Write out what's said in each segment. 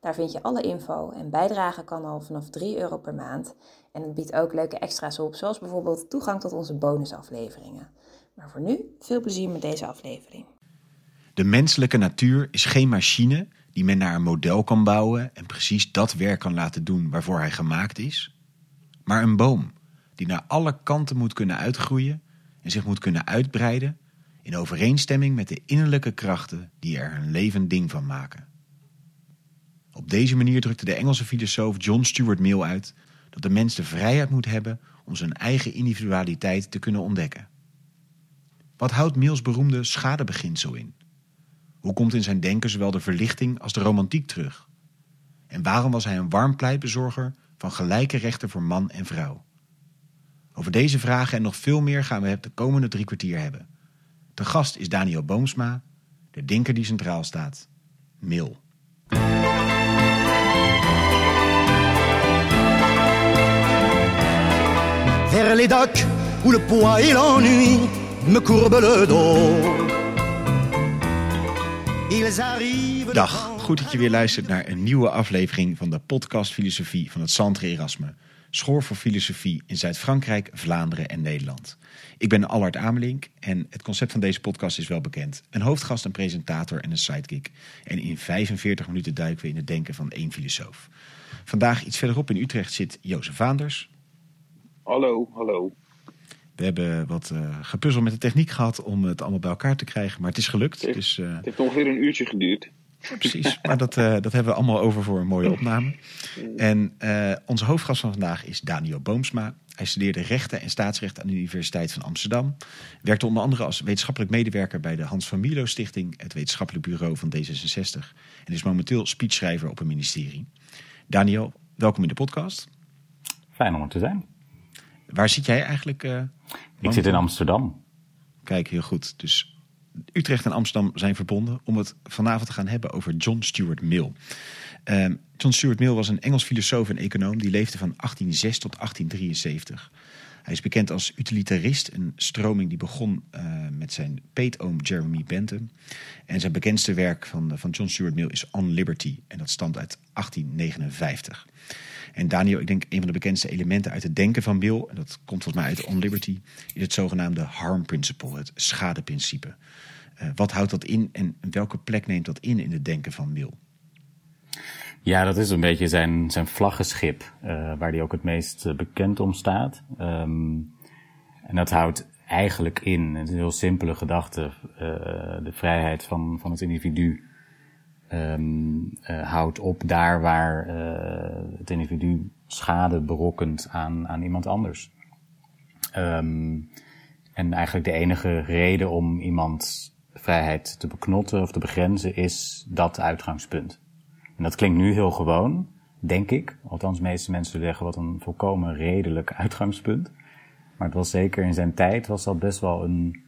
Daar vind je alle info en bijdragen kan al vanaf 3 euro per maand. En het biedt ook leuke extra's op, zoals bijvoorbeeld toegang tot onze bonusafleveringen. Maar voor nu, veel plezier met deze aflevering. De menselijke natuur is geen machine die men naar een model kan bouwen en precies dat werk kan laten doen waarvoor hij gemaakt is, maar een boom die naar alle kanten moet kunnen uitgroeien en zich moet kunnen uitbreiden in overeenstemming met de innerlijke krachten die er een levend ding van maken. Op deze manier drukte de Engelse filosoof John Stuart Mill uit dat de mens de vrijheid moet hebben om zijn eigen individualiteit te kunnen ontdekken. Wat houdt Mills beroemde schadebeginsel in? Hoe komt in zijn denken zowel de verlichting als de romantiek terug? En waarom was hij een warm pleitbezorger van gelijke rechten voor man en vrouw? Over deze vragen en nog veel meer gaan we het de komende drie kwartier hebben. De gast is Daniel Boomsma, de denker die centraal staat, Mill. Vers les docks où le poids et l'ennui me courbent le dos. Ils arrivent Dag, goed dat je weer luistert naar een nieuwe aflevering van de podcast Filosofie van het Centre Erasme. School voor Filosofie in Zuid-Frankrijk, Vlaanderen en Nederland. Ik ben Allard Amelink en het concept van deze podcast is wel bekend. Een hoofdgast, een presentator en een sidekick. En in 45 minuten duiken we in het denken van één filosoof. Vandaag iets verderop in Utrecht zit Jozef Vaanders. Hallo, hallo. We hebben wat uh, gepuzzel met de techniek gehad om het allemaal bij elkaar te krijgen, maar het is gelukt. Het heeft, dus, uh, het heeft ongeveer een uurtje geduurd. Precies, maar dat, uh, dat hebben we allemaal over voor een mooie opname. En onze hoofdgast van vandaag is Daniel Boomsma. Hij studeerde rechten en staatsrecht aan de Universiteit van Amsterdam. Werkte onder andere als wetenschappelijk medewerker bij de Hans van Milo Stichting, het wetenschappelijk bureau van D66. En is momenteel speechschrijver op een ministerie. Daniel, welkom in de podcast. Fijn om er te zijn. Waar zit jij eigenlijk? Uh, ik zit in Amsterdam. Kijk, heel goed. Dus Utrecht en Amsterdam zijn verbonden om het vanavond te gaan hebben over John Stuart Mill. Uh, John Stuart Mill was een Engels filosoof en econoom die leefde van 1806 tot 1873. Hij is bekend als utilitarist, een stroming die begon uh, met zijn peetoom Jeremy Bentham. En zijn bekendste werk van, van John Stuart Mill is On Liberty en dat stamt uit 1859. En Daniel, ik denk een van de bekendste elementen uit het denken van Mill, en dat komt volgens mij uit On Liberty, is het zogenaamde harm principle, het schadeprincipe. Uh, wat houdt dat in en welke plek neemt dat in in het denken van Mill? Ja, dat is een beetje zijn, zijn vlaggenschip, uh, waar hij ook het meest uh, bekend om staat. Um, en dat houdt eigenlijk in, het is een heel simpele gedachte, de vrijheid van, van het individu um, uh, houdt op daar waar uh, het individu schade berokkent aan, aan iemand anders. Um, en eigenlijk de enige reden om iemands vrijheid te beknotten of te begrenzen is dat uitgangspunt. En dat klinkt nu heel gewoon, denk ik. Althans, de meeste mensen zeggen wat een volkomen redelijk uitgangspunt. Maar het was zeker in zijn tijd was dat best wel een,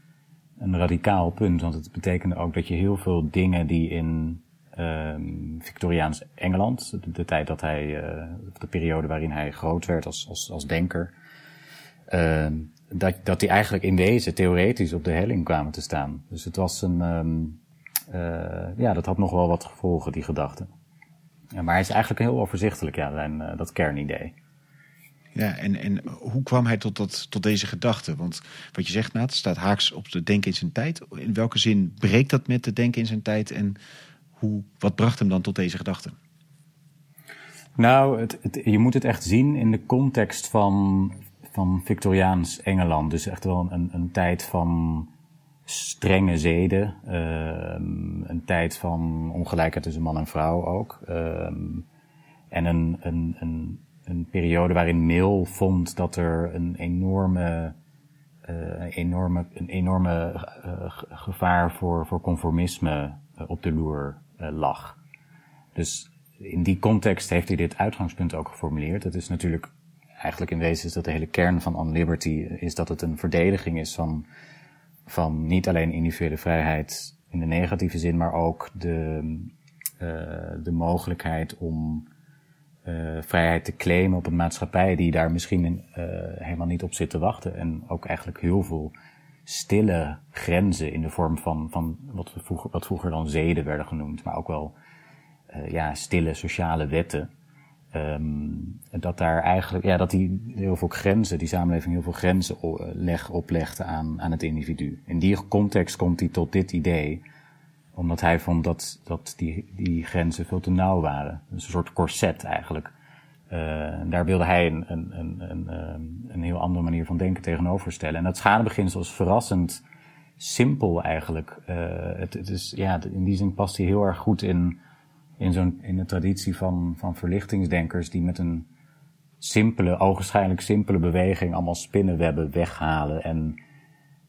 een radicaal punt. Want het betekende ook dat je heel veel dingen die in um, Victoriaans Engeland, de, tijd dat hij, uh, de periode waarin hij groot werd als, als, als denker, uh, dat, dat die eigenlijk in wezen theoretisch op de helling kwamen te staan. Dus het was een, um, uh, ja, dat had nog wel wat gevolgen, die gedachte. Ja, maar hij is eigenlijk heel overzichtelijk, ja, zijn, uh, dat kernidee. Ja, en, en hoe kwam hij tot, dat, tot deze gedachte? Want wat je zegt, Naat, staat haaks op de denken in zijn tijd. In welke zin breekt dat met de denken in zijn tijd? En wat bracht hem dan tot deze gedachte? Nou, het, je moet het echt zien in de context van, van Victoriaans Engeland. Dus echt wel een, een tijd van strenge zeden. Uh, een tijd van ongelijkheid tussen man en vrouw ook. Uh, en een, een, een, een periode waarin Mill vond dat er een enorme, uh, enorme, een enorme uh, gevaar voor, voor conformisme op de loer lag. Dus in die context heeft hij dit uitgangspunt ook geformuleerd. Het is natuurlijk, eigenlijk in wezen is dat de hele kern van On Liberty, is dat het een verdediging is van, van niet alleen individuele vrijheid in de negatieve zin, maar ook de, uh, de mogelijkheid om vrijheid te claimen op een maatschappij die daar misschien helemaal niet op zit te wachten. En ook eigenlijk heel veel stille grenzen in de vorm van, van wat, we vroeger, wat vroeger dan zeden werden genoemd, maar ook wel uh, ja, stille sociale wetten. Um, dat daar eigenlijk, ja, dat die heel veel grenzen, die samenleving heel veel grenzen leg, oplegde aan, aan het individu. In die context komt hij tot dit idee, omdat hij vond dat, dat die, die grenzen veel te nauw waren. Een soort corset eigenlijk. Uh, daar wilde hij een, een, een, een, een heel andere manier van denken tegenover stellen. En dat schadebeginsel is verrassend simpel eigenlijk. Uh, het, het, is, ja, in die zin past hij heel erg goed in, in, zo'n, in de traditie van, van verlichtingsdenkers die met een simpele, ogenschijnlijk simpele beweging allemaal spinnenwebben weghalen en,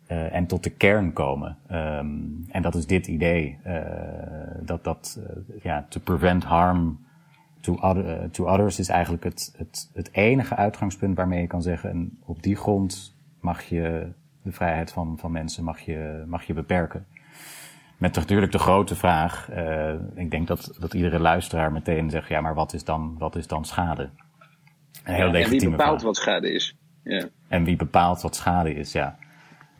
uh, en tot de kern komen. Um, en dat is dit idee, dat, dat ja, to prevent harm to, other, to others is eigenlijk het, het, het enige uitgangspunt waarmee je kan zeggen, en op die grond mag je de vrijheid van, van mensen mag je, mag je beperken. Met natuurlijk de grote vraag, uh, ik denk dat, dat iedere luisteraar meteen zegt, ja, maar wat is dan, wat is dan schade? Een heel ja, en wie bepaalt vraag. wat schade is. Ja. En wie bepaalt wat schade is, ja.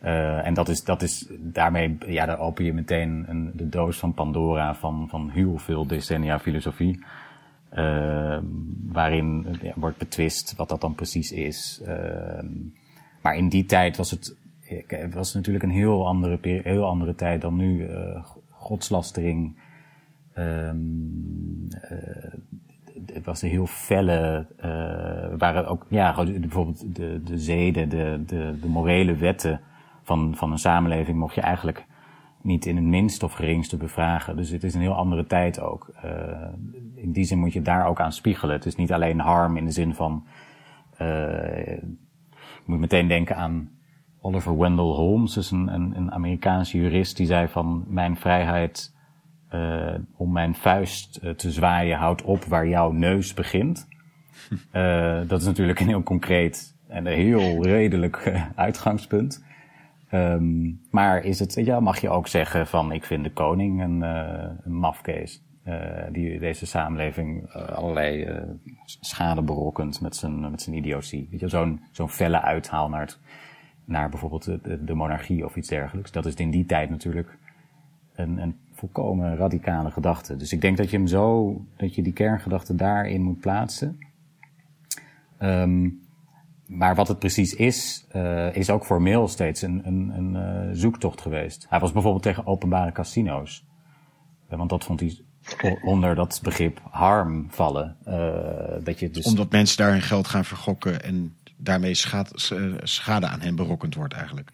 Uh, en dat is, dat is daarmee, ja, daar open je meteen een, de doos van Pandora van, van heel veel decennia filosofie. Uh, waarin ja, wordt betwist wat dat dan precies is. Uh, maar in die tijd was het, het was natuurlijk een heel andere, heel andere tijd dan nu. Uh, godslastering. Um, het was een heel felle, waren ook, ja, bijvoorbeeld de, de zeden, de, de, de morele wetten van, van een samenleving mocht je eigenlijk niet in het minste of geringste bevragen. Dus het is een heel andere tijd ook. Uh, in die zin moet je daar ook aan spiegelen. Het is niet alleen harm in de zin van. Uh, je moet meteen denken aan Oliver Wendell Holmes, dus een, een, een Amerikaanse jurist die zei van mijn vrijheid uh, om mijn vuist te zwaaien houdt op waar jouw neus begint. dat is natuurlijk een heel concreet en een heel redelijk uitgangspunt. Um, maar is het, ja, mag je ook zeggen van ik vind de koning een, uh, een mafkees. Uh, die deze samenleving uh, allerlei schade berokkent met zijn, met zijn idiotie. Weet je, zo'n zo'n felle uithaal naar, het, naar bijvoorbeeld de, monarchie of iets dergelijks. Dat is in die tijd natuurlijk een, een volkomen radicale gedachte. Dus ik denk dat je hem zo, dat je die kerngedachte daarin moet plaatsen. Um, maar wat het precies is, uh, is ook formeel steeds een, een, een uh, zoektocht geweest. Hij was bijvoorbeeld tegen openbare casino's. Uh, want dat vond hij onder dat begrip harm vallen. dat je dus... Omdat mensen daar hun geld gaan vergokken en daarmee schade, schade aan hen berokkend wordt eigenlijk.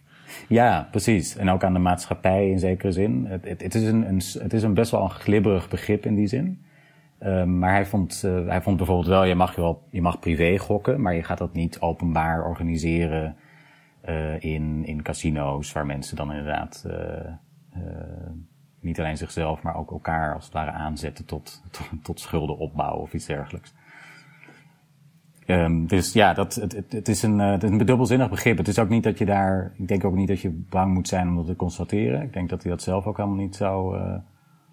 Ja, precies. En ook aan de maatschappij in zekere zin. Het, het, het, is, een, een, het is een best wel een glibberig begrip in die zin. Uh, maar hij vond, uh, hij vond bijvoorbeeld wel, je mag, je, wel, je mag privé gokken, maar je gaat dat niet openbaar organiseren uh, in, in casino's, waar mensen dan inderdaad niet alleen zichzelf, maar ook elkaar als het ware aanzetten tot, tot, schulden opbouwen of iets dergelijks. Um, dus ja, dat, het, het, het, is een, het is een dubbelzinnig begrip. Het is ook niet dat je daar, ik denk ook niet dat je bang moet zijn om dat te constateren. Ik denk dat hij dat zelf ook helemaal niet zou,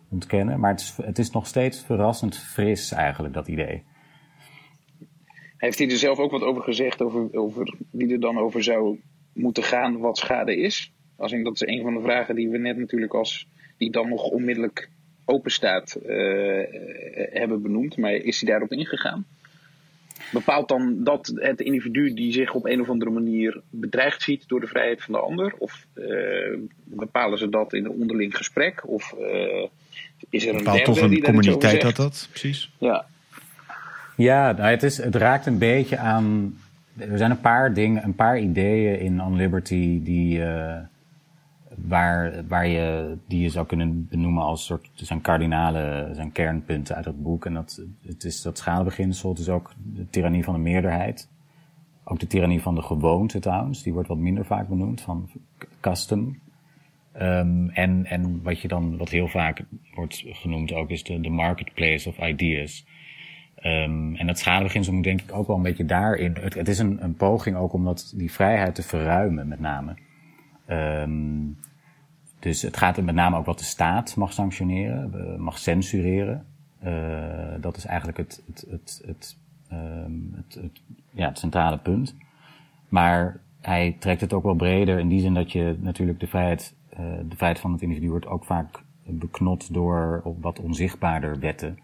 ontkennen. Maar het is, het is nog steeds verrassend fris eigenlijk, dat idee. Heeft hij er zelf ook wat over gezegd, over, over wie er dan over zou moeten gaan wat schade is? Als dat is een van de vragen die we net natuurlijk als, die dan nog onmiddellijk open staat, uh, hebben benoemd. Maar is hij daarop ingegaan? Bepaalt dan dat het individu die zich op een of andere manier bedreigd ziet door de vrijheid van de ander? Of uh, bepalen ze dat in een onderling gesprek? Of is er een Bepaalt toch een communiteit dat dat, precies? Ja, ja nou, het, is, het raakt een beetje aan. Er zijn een paar dingen, een paar ideeën in On Liberty die. Uh, waar, waar je, die je zou kunnen benoemen als soort, zijn kardinale, zijn kernpunten uit dat boek. En dat, het is dat schadebeginsel, het is ook de tirannie van de meerderheid. Ook de tirannie van de gewoonte trouwens, die wordt wat minder vaak benoemd, van custom. Ehm, en, en wat je dan, wat heel vaak wordt genoemd ook, is de, de marketplace of ideas. Um, en dat schadebeginsel moet denk ik ook wel een beetje daarin. Het, is een, een poging ook om dat, die vrijheid te verruimen, met name. Um, dus het gaat er met name ook wat de staat mag sanctioneren, mag censureren. Uh, dat is eigenlijk het, het, het, het, het, ja, het centrale punt. Maar hij trekt het ook wel breder in die zin dat je natuurlijk de vrijheid, de vrijheid van het individu wordt ook vaak beknot door wat onzichtbaarder wetten.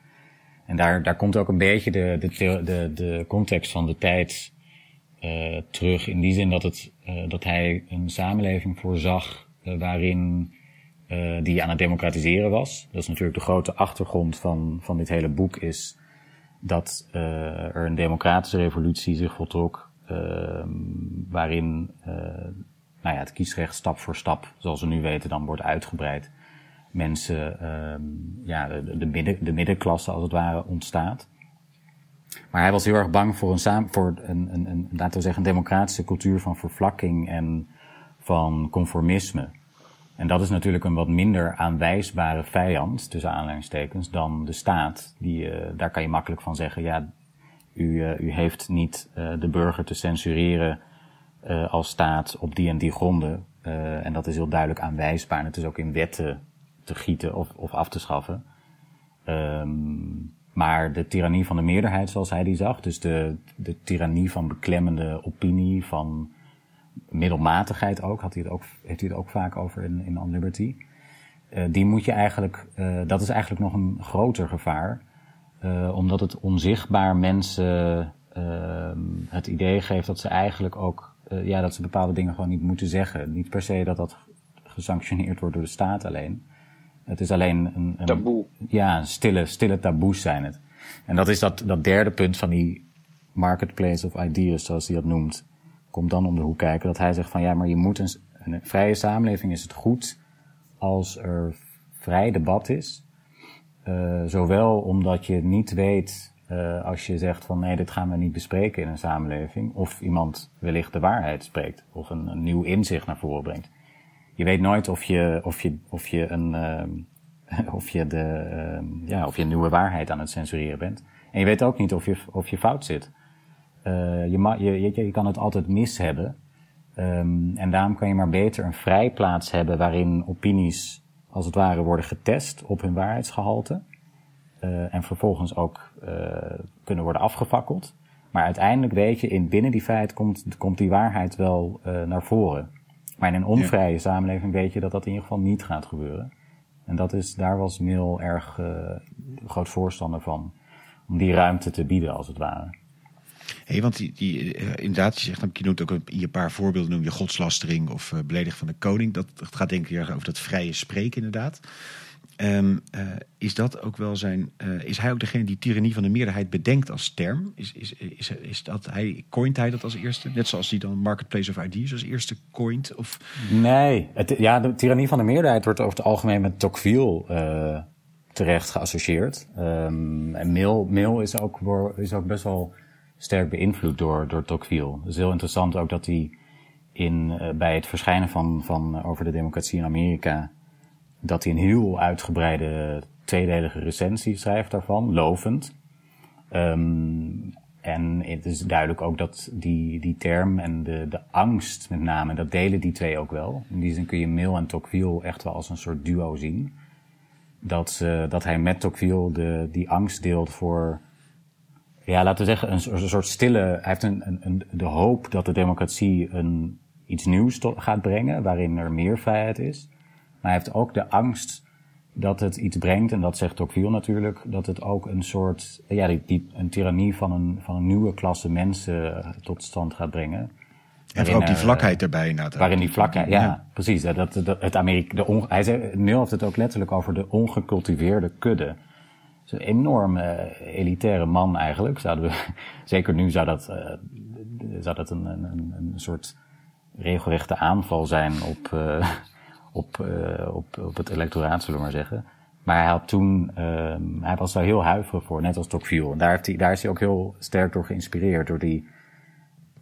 En daar, daar komt ook een beetje de, de, de, de context van de tijd uh, terug. In die zin dat, het, uh, dat hij een samenleving voorzag waarin die aan het democratiseren was. Dat is natuurlijk de grote achtergrond van, van dit hele boek is dat er een democratische revolutie zich voltrok. Ehm, waarin nou ja, het kiesrecht stap voor stap, zoals we nu weten, dan wordt uitgebreid mensen, um, ja, de, de, midden, de middenklasse als het ware ontstaat. Maar hij was heel erg bang voor een, voor een, een, een, laten we zeggen, een democratische cultuur van vervlakking en van conformisme. En dat is natuurlijk een wat minder aanwijsbare vijand, tussen aanleidingstekens, dan de staat. Die, uh, daar kan je makkelijk van zeggen, ja, u, uh, u heeft niet uh, de burger te censureren als staat op die en die gronden. en dat is heel duidelijk aanwijsbaar. En het is ook in wetten te gieten of, of af te schaffen. Um, maar de tirannie van de meerderheid, zoals hij die zag, dus de, de tirannie van beklemmende opinie, van middelmatigheid ook, had hij het ook heeft hij het ook vaak over in, in On Liberty. Uh, die moet je eigenlijk, dat is eigenlijk nog een groter gevaar, omdat het onzichtbaar mensen ehm, het idee geeft dat ze eigenlijk ook, ja, dat ze bepaalde dingen gewoon niet moeten zeggen. Niet per se dat dat gesanctioneerd wordt door de staat alleen. Het is alleen een, een taboe. Ja, stille, stille taboes zijn het. En dat is dat, dat derde punt van die marketplace of ideas, zoals hij dat noemt, komt dan om de hoek kijken. Dat hij zegt van ja, maar je moet een, een vrije samenleving is het goed als er vrij debat is. Uh, zowel omdat je niet weet, uh, als je zegt van nee, dit gaan we niet bespreken in een samenleving, of iemand wellicht de waarheid spreekt, of een, nieuw inzicht naar voren brengt je weet nooit of je, of je, of je een, uh, of je de, uh, ja, of je nieuwe waarheid aan het censureren bent. En je weet ook niet of je, of je fout zit. Je, je, je, je kan het altijd mis hebben. Um, en daarom kan je maar beter een vrijplaats hebben waarin opinies als het ware worden getest op hun waarheidsgehalte. Uh, en vervolgens ook uh, kunnen worden afgefakkeld. Maar uiteindelijk weet je, in binnen die vrijheid komt, komt die waarheid wel uh, naar voren. Maar in een onvrije ja. samenleving weet je dat dat in ieder geval niet gaat gebeuren. En dat is, daar was Mill erg groot voorstander van. Om die ruimte te bieden, als het ware. Hey, want die, die, uh, inderdaad, je, zegt, je noemt ook een, een paar voorbeelden, noem je godslastering of uh, beledig van de koning. Dat, dat gaat denk ik over dat vrije spreken inderdaad. Um, uh, is dat ook wel zijn. Uh, is hij ook degene die tirannie van de meerderheid bedenkt als term? Is, is, is, is dat hij, coint hij dat als eerste? Net zoals hij dan Marketplace of Ideas als eerste coint? Of? Nee, het, ja, de tirannie van de meerderheid wordt over het algemeen met Tocqueville uh, terecht geassocieerd. Um, en Mill, Mill is, ook, is ook best wel sterk beïnvloed door, door Tocqueville. Het is heel interessant ook dat hij in, bij het verschijnen van, van Over de Democratie in Amerika dat hij een heel uitgebreide tweedelige recensie schrijft daarvan, lovend. Um, en het is duidelijk ook dat die, die term en de, de angst met name, dat delen die twee ook wel. In die zin kun je Mill en Tocqueville echt wel als een soort duo zien. Dat, uh, dat hij met Tocqueville de, die angst deelt voor, ja, laten we zeggen, een, een soort stille, hij heeft een, een, een, de hoop dat de democratie een, iets nieuws gaat brengen, waarin er meer vrijheid is. Maar hij heeft ook de angst dat het iets brengt, en dat zegt Tocqueville natuurlijk, dat het ook een soort, ja, die, die, een tirannie van een, van een nieuwe klasse mensen tot stand gaat brengen. En ook die vlakheid erbij inderdaad. Waarin die vlakheid, ja, ja. precies. Dat, dat, het Amerika, de on, hij zei, Neil heeft het ook letterlijk over de ongecultiveerde kudde. Het is een enorme elitaire man eigenlijk. Zouden we, zeker nu zou dat, uh, zou dat een, een, een soort regelrechte aanval zijn op, uh, op, uh, op, op het electoraat, zullen we maar zeggen. Maar hij had toen, uh, hij was daar heel huiverig voor, net als Tocqueville. En daar, heeft hij, daar is hij ook heel sterk door geïnspireerd, door die,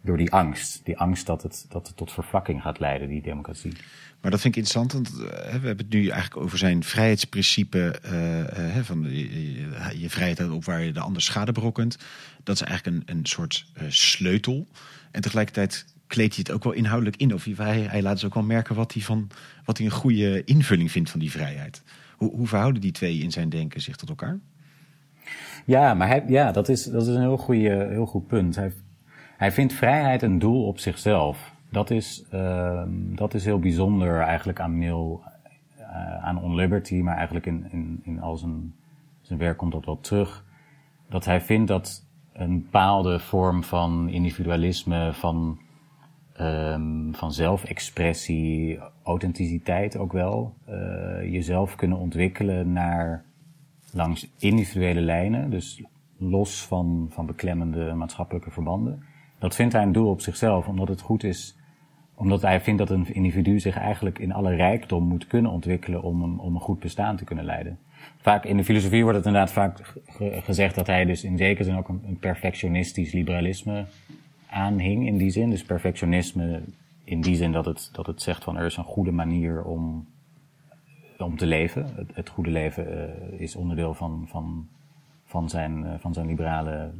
door die angst. Die angst dat het, dat het tot vervlakking gaat leiden, die democratie. Maar dat vind ik interessant, want eh, we hebben het nu eigenlijk over zijn vrijheidsprincipe uh, van je, je, vrijheid op waar je de ander schade berokkent. Dat is eigenlijk een, een soort sleutel. En tegelijkertijd kleedt hij het ook wel inhoudelijk in. Of hij, hij laat dus ook wel merken wat hij, van, wat hij een goede invulling vindt van die vrijheid. Hoe, hoe verhouden die twee in zijn denken zich tot elkaar? Ja, maar hij, ja, dat, is, dat is een heel, goede, heel goed punt. Hij, hij vindt vrijheid een doel op zichzelf. Dat is, uh, dat is heel bijzonder eigenlijk aan Mill, uh, aan On Liberty, maar eigenlijk in, in, in al zijn, zijn werk komt dat wel terug. Dat hij vindt dat een bepaalde vorm van individualisme, van, um, van zelfexpressie, authenticiteit ook wel, uh, jezelf kunnen ontwikkelen naar langs individuele lijnen, dus los van, van beklemmende maatschappelijke verbanden. Dat vindt hij een doel op zichzelf, omdat het goed is, omdat hij vindt dat een individu zich eigenlijk in alle rijkdom moet kunnen ontwikkelen om een, om een goed bestaan te kunnen leiden. Vaak in de filosofie wordt het inderdaad vaak gezegd dat hij dus in zekere zin ook een perfectionistisch liberalisme aanhing in die zin. Dus perfectionisme in die zin dat het, dat het zegt van er is een goede manier om om te leven. Het, goede leven uh, is onderdeel van, van, van zijn, uh, van zijn liberale,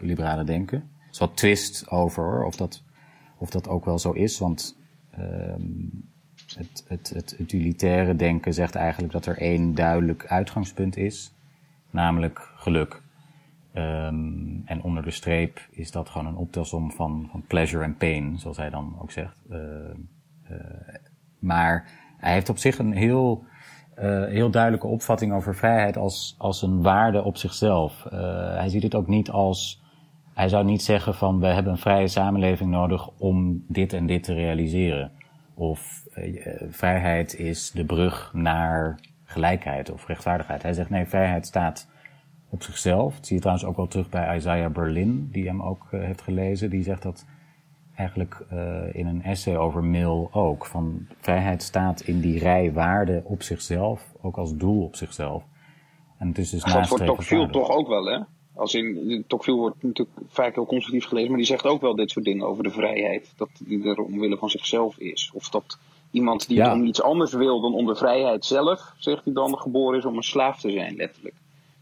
liberale denken. Er is wat twist over of dat, of dat ook wel zo is, want um, het, het, het utilitaire denken zegt eigenlijk dat er één duidelijk uitgangspunt is, namelijk geluk. Um, en onder de streep is dat gewoon een optelsom van, van pleasure en pain, zoals hij dan ook zegt. Uh, maar hij heeft op zich een heel uh, heel duidelijke opvatting over vrijheid als, als een waarde op zichzelf. Uh, hij ziet het ook niet als, hij zou niet zeggen van we hebben een vrije samenleving nodig om dit en dit te realiseren. Of vrijheid is de brug naar gelijkheid of rechtvaardigheid. Hij zegt nee, vrijheid staat op zichzelf. Dat zie je trouwens ook wel terug bij Isaiah Berlin, die hem ook heeft gelezen. Die zegt dat eigenlijk uh, in een essay over Mill ook. Van vrijheid staat in die rij waarden op zichzelf, ook als doel op zichzelf. En het is dus dat voor Tocqueville toch ook wel, hè? Als in, Tocqueville wordt natuurlijk vaak heel conservatief gelezen, maar die zegt ook wel dit soort dingen over de vrijheid. Dat die er omwille van zichzelf is. Of dat iemand die ja. om iets anders wil dan om de vrijheid zelf, zegt hij dan, geboren is om een slaaf te zijn, letterlijk.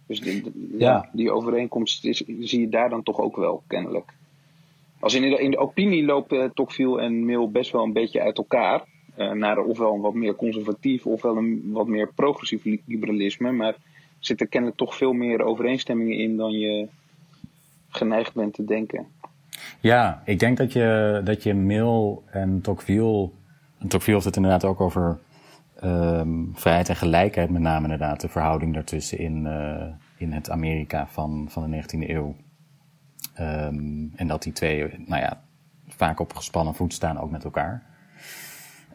Dus die, die, ja. die overeenkomst is, zie je daar dan toch ook wel, kennelijk. Als in, de, in de opinie lopen uh, Tocqueville en Mill best wel een beetje uit elkaar. Uh, naar ofwel een wat meer conservatief ofwel een wat meer progressief liberalisme. Maar er zitten kennelijk toch veel meer overeenstemmingen in dan je geneigd bent te denken. Ja, ik denk dat je, dat je Mill en Tocqueville... En Tocqueville heeft het inderdaad ook over um, vrijheid en gelijkheid met name inderdaad. De verhouding daartussen in, uh, in het Amerika van, van de 19e eeuw. Um, en dat die twee, nou ja, vaak op gespannen voet staan ook met elkaar.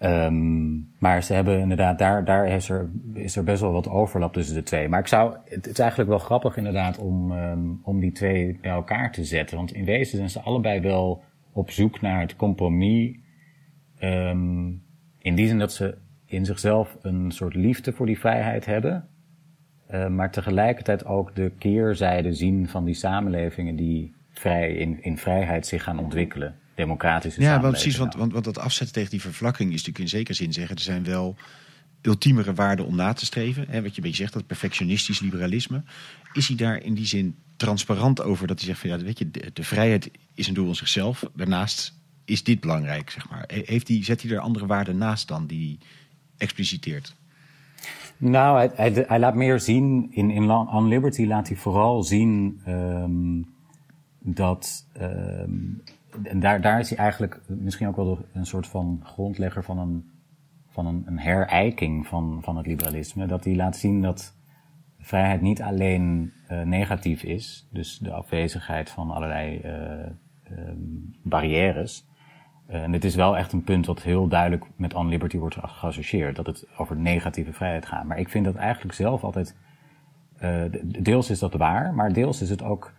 Um, maar ze hebben inderdaad, daar, daar is, er, is er best wel wat overlap tussen de twee. Maar ik zou, het is eigenlijk wel grappig inderdaad om, om die twee bij elkaar te zetten. Want in wezen zijn ze allebei wel op zoek naar het compromis. In die zin dat ze in zichzelf een soort liefde voor die vrijheid hebben. Uh, maar tegelijkertijd ook de keerzijde zien van die samenlevingen die vrij, in, in vrijheid zich gaan ontwikkelen. Democratische Ja, wel precies, want, want, want dat afzetten tegen die vervlakking is natuurlijk in zekere zin zeggen, er zijn wel ultiemere waarden om na te streven. Hè, wat je een beetje zegt, dat perfectionistisch liberalisme. Is hij daar in die zin transparant over dat hij zegt van ja, weet je, de, de vrijheid is een doel in zichzelf. Daarnaast is dit belangrijk, zeg maar. Heeft hij, zet hij er andere waarden naast dan die expliciteert? Nou, hij, laat meer zien, in, in On Liberty laat hij vooral zien um, dat, um, en daar, daar is hij eigenlijk misschien ook wel een soort van grondlegger van een, van een, een herijking van, van het liberalisme. Dat hij laat zien dat vrijheid niet alleen uh, negatief is, dus de afwezigheid van allerlei uh, um, barrières. Uh, en dit is wel echt een punt wat heel duidelijk met On Liberty wordt geassocieerd, dat het over negatieve vrijheid gaat. Maar ik vind dat eigenlijk zelf altijd, deels is dat waar, maar deels is het ook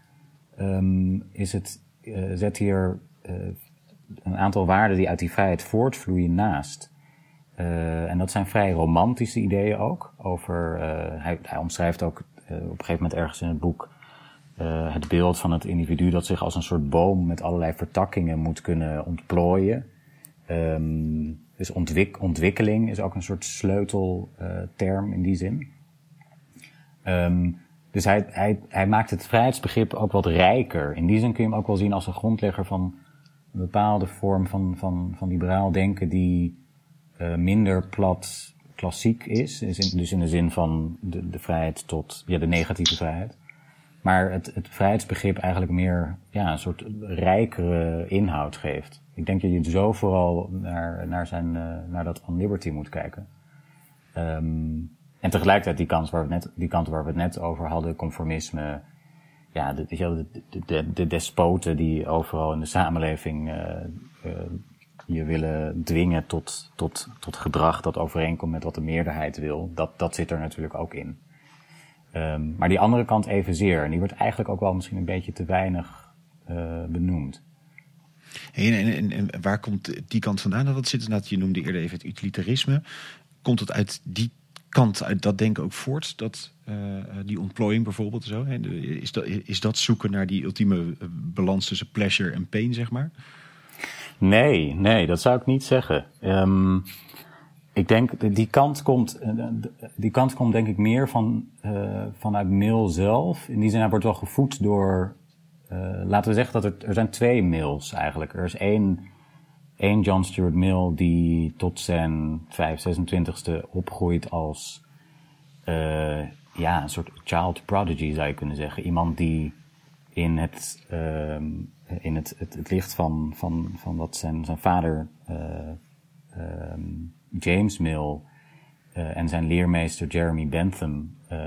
um, is het, uh, zet hier een aantal waarden die uit die vrijheid voortvloeien naast. En dat zijn vrij romantische ideeën ook. Over, hij, hij omschrijft ook op een gegeven moment ergens in het boek uh, het beeld van het individu dat zich als een soort boom met allerlei vertakkingen moet kunnen ontplooien. Um, dus ontwik ontwikkeling is ook een soort sleutelterm uh, in die zin. Um, dus hij, hij, maakt het vrijheidsbegrip ook wat rijker. In die zin kun je hem ook wel zien als een grondlegger van een bepaalde vorm van, van, van liberaal denken die uh, minder plat klassiek is. Dus in de zin van de, de vrijheid tot ja, de negatieve vrijheid. Maar het, het vrijheidsbegrip eigenlijk meer ja, een soort rijkere inhoud geeft. Ik denk dat je zo vooral naar, naar, zijn, uh, naar dat on liberty moet kijken. Um, en tegelijkertijd die kant waar we net, die kant waar we het net over hadden, conformisme. Ja, de, de, de, de despoten die overal in de samenleving uh, uh, je willen dwingen tot, tot, tot gedrag dat overeenkomt met wat de meerderheid wil. Dat, dat zit er natuurlijk ook in. Um, maar die andere kant evenzeer. En die wordt eigenlijk ook wel misschien een beetje te weinig uh, benoemd. En, en, en, waar komt die kant vandaan? Dat zit inderdaad, je noemde eerder even het utilitarisme. Komt het uit die kant, uit dat denken ook voort? Dat, uh, die ontplooiing bijvoorbeeld zo? Hè? Is, dat, is dat zoeken naar die ultieme balans tussen pleasure en pain, zeg maar? Nee, nee, dat zou ik niet zeggen. Um, ik denk, die kant komt, die kant komt denk ik meer van, uh, vanuit Mill zelf. In die zin, hij wordt wel gevoed door, uh, laten we zeggen dat er, er zijn twee Mills eigenlijk. Er is één, één John Stuart Mill die tot zijn 5, 26ste opgroeit als, ja, een soort child prodigy zou je kunnen zeggen. Iemand die in het, in het, het, het, licht van, van, van wat zijn, zijn vader, um, James Mill uh, en zijn leermeester Jeremy Bentham uh,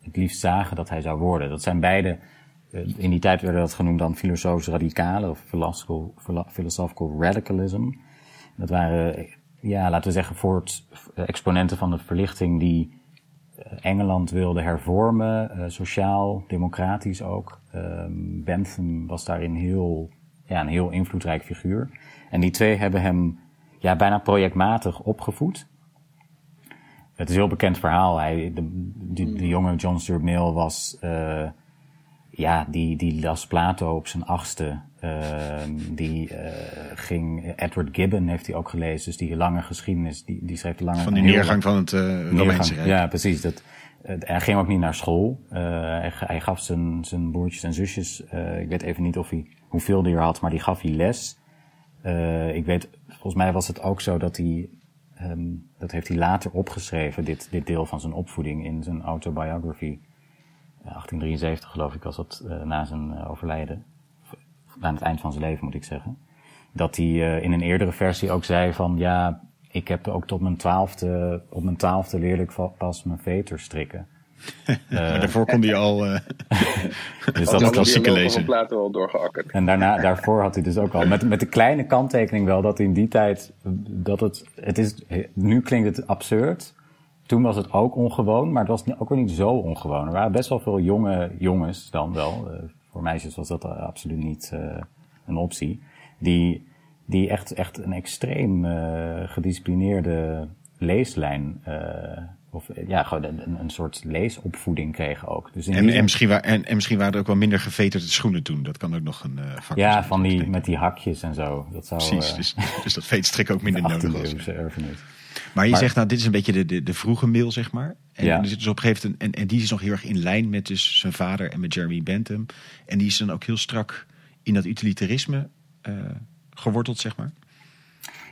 het liefst zagen dat hij zou worden. Dat zijn beide, uh, in die tijd werden dat genoemd dan filosofisch radicalen of philosophical, radicalism. Dat waren, ja, laten we zeggen, voort exponenten van de verlichting die Engeland wilde hervormen, sociaal, democratisch ook. Um, Bentham was daarin heel, ja, een heel invloedrijk figuur. En die twee hebben hem ja, bijna projectmatig opgevoed. Het is een heel bekend verhaal. Hij, de, de, de jonge John Stuart Mill was, uh, ja, die, die las Plato op zijn achtste. Uh, die uh, ging, Edward Gibbon heeft hij ook gelezen, dus die lange geschiedenis, die, die schreef de lange... Van die neergang van het uh, Romeinse Rijk. Ja, precies. Dat, hij ging ook niet naar school. Hij, hij, gaf zijn, zijn broertjes en zusjes, ik weet even niet of hij, hoeveel hij er had, maar die gaf hij les. Ik weet volgens mij was het ook zo dat hij, um, dat heeft hij later opgeschreven, dit, dit deel van zijn opvoeding in zijn autobiography. 1873 geloof ik was dat uh, na zijn overlijden. Aan het eind van zijn leven moet ik zeggen. Dat hij in een eerdere versie ook zei van ja, ik heb ook tot mijn twaalfde, op mijn twaalfde leerde ik pas mijn veter strikken. Maar daarvoor kon hij al uh, dus dat klassieke lezen. Al. En daarna, daarvoor had hij dus ook al, met, met de kleine kanttekening wel, dat in die tijd, dat het, het is, nu klinkt het absurd. Toen was het ook ongewoon, maar het was ook weer niet zo ongewoon. Er waren best wel veel jonge jongens dan wel. Uh, voor meisjes was dat absoluut niet uh, een optie. Die, die echt, echt een extreem gedisciplineerde leeslijn of ja, gewoon een, een soort leesopvoeding kregen ook. Dus en, en, misschien waar, en, en, misschien waren er ook wel minder geveterde schoenen toen. Dat kan ook nog een uh, factor Ja, van die, met die hakjes en zo. Dat zou, Precies, uh, dus, dus dat veetstrik ook minder nodig was. Maar je maar, zegt nou, dit is een beetje de, de, de vroege mail, zeg maar. En ja. er zit dus op een gegeven moment, en, en die is nog heel erg in lijn met dus zijn vader en met Jeremy Bentham. En die is dan ook heel strak in dat utilitarisme uh, geworteld, zeg maar.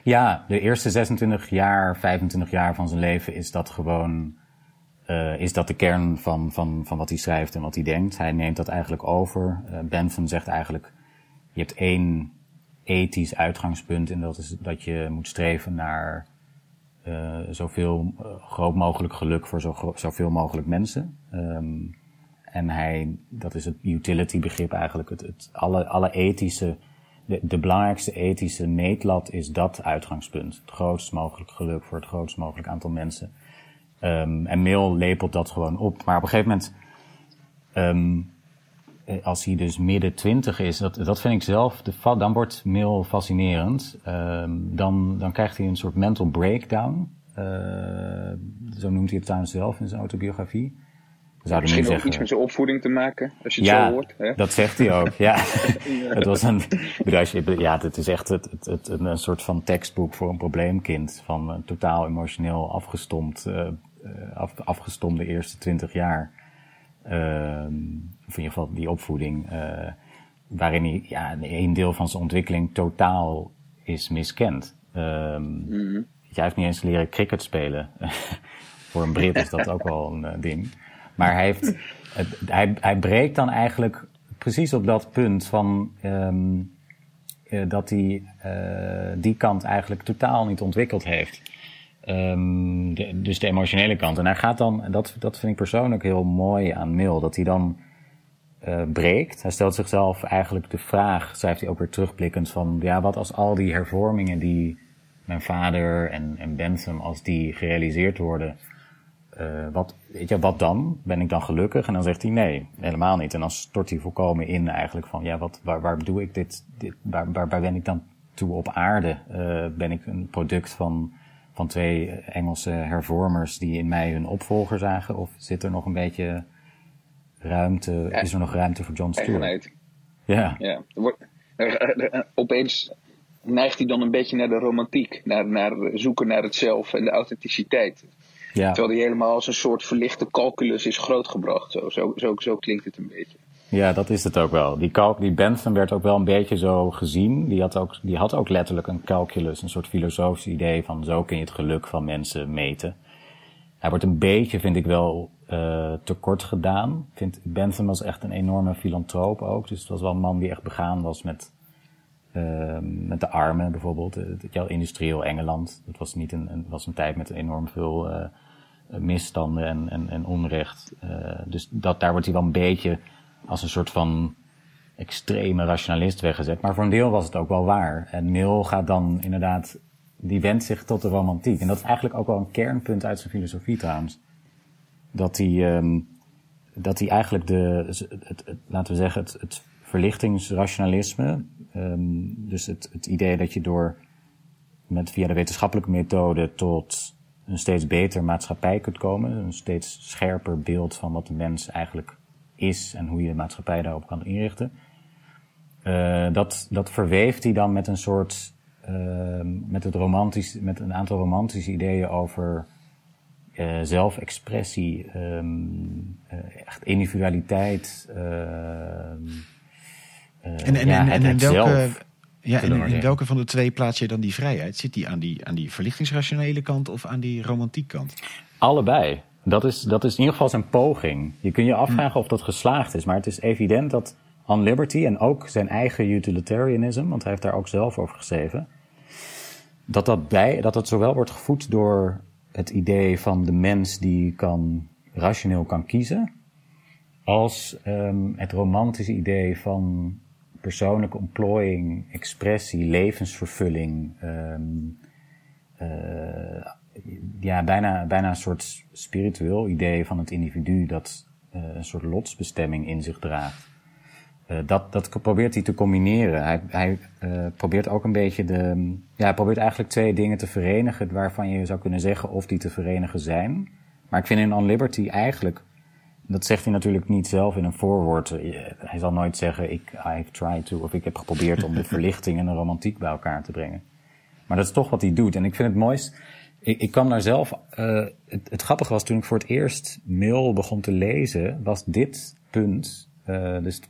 Ja, de eerste 26 jaar, 25 jaar van zijn leven is dat gewoon, uh, is dat de kern van, van, van wat hij schrijft en wat hij denkt. Hij neemt dat eigenlijk over. Uh, Bentham zegt eigenlijk, je hebt één ethisch uitgangspunt en dat is dat je moet streven naar uh, zoveel groot mogelijk geluk voor zo, zoveel mogelijk mensen. Um, en hij, dat is het utility begrip eigenlijk, het, het alle, alle ethische de, belangrijkste ethische meetlat is dat uitgangspunt. Het grootst mogelijk geluk voor het grootst mogelijk aantal mensen. Um, en Mill lepelt dat gewoon op. Maar op een gegeven moment, um, als hij dus midden twintig is, dat, dat vind ik zelf, de, dan wordt Mill fascinerend. Um, dan, dan krijgt hij een soort mental breakdown. Uh, zo noemt hij het trouwens zelf in zijn autobiografie. Zouden Misschien ook zeggen, iets met zijn opvoeding te maken, als je het ja, zo hoort. Hè? dat zegt hij ook. Ja, het was een, ja, het is echt het, het, het, een soort van tekstboek voor een probleemkind. Van een totaal emotioneel afgestomd, eh, eh, af, afgestomde eerste twintig jaar. Ehm, of in ieder geval die opvoeding. eh, waarin hij ja, een deel van zijn ontwikkeling totaal is miskend. Ehm Jij heeft niet eens leren cricket spelen. Voor een Brit is dat ook wel een ding. Maar hij, heeft, hij, hij breekt dan eigenlijk precies op dat punt van ehm, eh, dat hij eh, die kant eigenlijk totaal niet ontwikkeld heeft. Ehm, dus de emotionele kant. En hij gaat dan, dat, dat vind ik persoonlijk heel mooi aan Mill, dat hij dan eh, breekt. Hij stelt zichzelf eigenlijk de vraag, schrijft hij ook weer terugblikkend, van ja, wat als al die hervormingen die mijn vader en, en Bentham, als die gerealiseerd worden, eh, wat, weet je, wat dan? Ben ik dan gelukkig? En dan zegt hij nee, helemaal niet. En dan stort hij volkomen in eigenlijk van, ja, wat, waar, waar doe ik dit, dit waar, waar, waar ben ik dan toe op aarde? Eh, ben ik een product van, van twee Engelse hervormers die in mij hun opvolger zagen? Of zit er nog een beetje ruimte, is er nog ruimte voor John Stewart? Eigenheid. Ja, Ja. Opeens neigt hij dan een beetje naar de romantiek. Naar, naar zoeken naar het zelf en de authenticiteit. Ja. Terwijl hij helemaal als een soort verlichte calculus is grootgebracht. Zo, zo, zo, zo klinkt het een beetje. Ja, dat is het ook wel. Die, calc- die Bentham werd ook wel een beetje zo gezien. Die had, ook, die had ook letterlijk een calculus, een soort filosofisch idee van zo kun je het geluk van mensen meten. Hij wordt een beetje, vind ik wel, eh tekort gedaan. Ik vind, Bentham was echt een enorme filantroop ook. Dus het was wel een man die echt begaan was met, eh, met de armen bijvoorbeeld. Het jouw industrieel Engeland. Het was, niet een, een, was een tijd met enorm veel eh, misstanden en, en, en onrecht. Eh, dus dat, daar wordt hij wel een beetje als een soort van extreme rationalist weggezet. Maar voor een deel was het ook wel waar. En Mill gaat dan inderdaad, die wendt zich tot de romantiek. En dat is eigenlijk ook wel een kernpunt uit zijn filosofie trouwens. Dat hij, ehm, dat hij eigenlijk de, laten we zeggen, het, het verlichtingsrationalisme, ehm, dus het, het idee dat je door met via de wetenschappelijke methode tot een steeds beter maatschappij kunt komen, een steeds scherper beeld van wat de mens eigenlijk is en hoe je de maatschappij daarop kan inrichten. Eh, dat, dat verweeft hij dan met een soort, ehm, met, het romantisch, met een aantal romantische ideeën over eh, zelfexpressie, eh, echt individualiteit. ehm, eh, En, en, ja, en, en welke, zelf. Ja, en in welke van de twee plaats je dan die vrijheid? Zit die aan die, aan die verlichtingsrationele kant of aan die romantiek kant? Allebei. Dat is, dat is in ieder geval zijn poging. Je kunt je afvragen of dat geslaagd is, maar het is evident dat On Liberty en ook zijn eigen utilitarianism, want hij heeft daar ook zelf over geschreven, dat dat, bij, dat dat zowel wordt gevoed door het idee van de mens die kan, rationeel kan kiezen, als ehm, het romantische idee van persoonlijke ontplooiing, expressie, levensvervulling, ehm, eh, ja, bijna, bijna een soort spiritueel idee van het individu dat eh, een soort lotsbestemming in zich draagt. Eh, dat, dat probeert hij te combineren. Hij, hij probeert ook een beetje de. Ja, hij probeert eigenlijk twee dingen te verenigen waarvan je zou kunnen zeggen of die te verenigen zijn. Maar ik vind in On Liberty eigenlijk. Dat zegt hij natuurlijk niet zelf in een voorwoord. Eh, Hij zal nooit zeggen: ik, I've tried to, of ik heb geprobeerd om de verlichting en de romantiek bij elkaar te brengen. Maar dat is toch wat hij doet. En ik vind het mooist. Ik, ik kwam daar zelf. eh, het, het grappige was toen ik voor het eerst Mill begon te lezen, was dit punt. eh, dus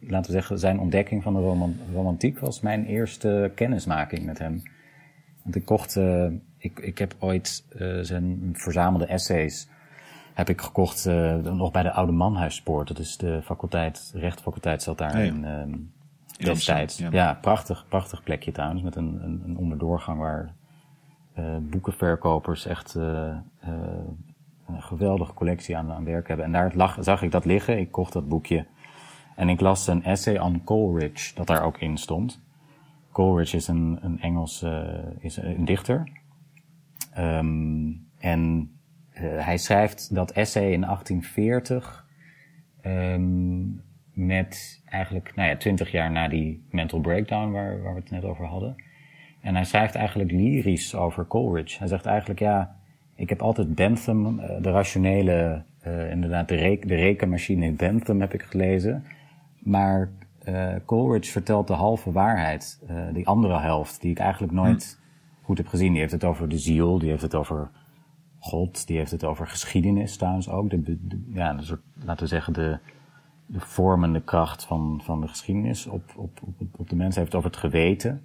laten we zeggen, zijn ontdekking van de roman- romantiek was mijn eerste kennismaking met hem. Want ik kocht. ik, ik heb ooit zijn verzamelde essays. Heb ik gekocht eh, nog bij de Oude Manhuispoort. Dat is de faculteit, rechtfaculteit zat daar ja. in. ehm, In destijds. Ja, ja. prachtig, prachtig plekje trouwens. Met een, een, een onderdoorgang waar eh, boekenverkopers echt eh, eh, een geweldige collectie aan, aan werk hebben. En daar lag, zag ik dat liggen. Ik kocht dat boekje. En ik las een essay on Coleridge, dat daar ook in stond. Coleridge is een, een Engels is een dichter. Ehm, en hij schrijft dat essay in 1840 ehm, met eigenlijk nou ja, 20 jaar na die mental breakdown waar, waar we het net over hadden. En hij schrijft eigenlijk lyrisch over Coleridge. Hij zegt eigenlijk, ja, ik heb altijd Bentham, eh, de rationele eh, inderdaad de rekenmachine in Bentham heb ik gelezen. Maar uh, Coleridge vertelt de halve waarheid, uh, die andere helft, die ik eigenlijk nooit hm. goed heb gezien. Die heeft het over de ziel, die heeft het over God, die heeft het over geschiedenis trouwens ook. De, ja, de soort, laten we zeggen, de, de vormende kracht van, van de geschiedenis op, op, op, op de mens. Hij heeft het over het geweten.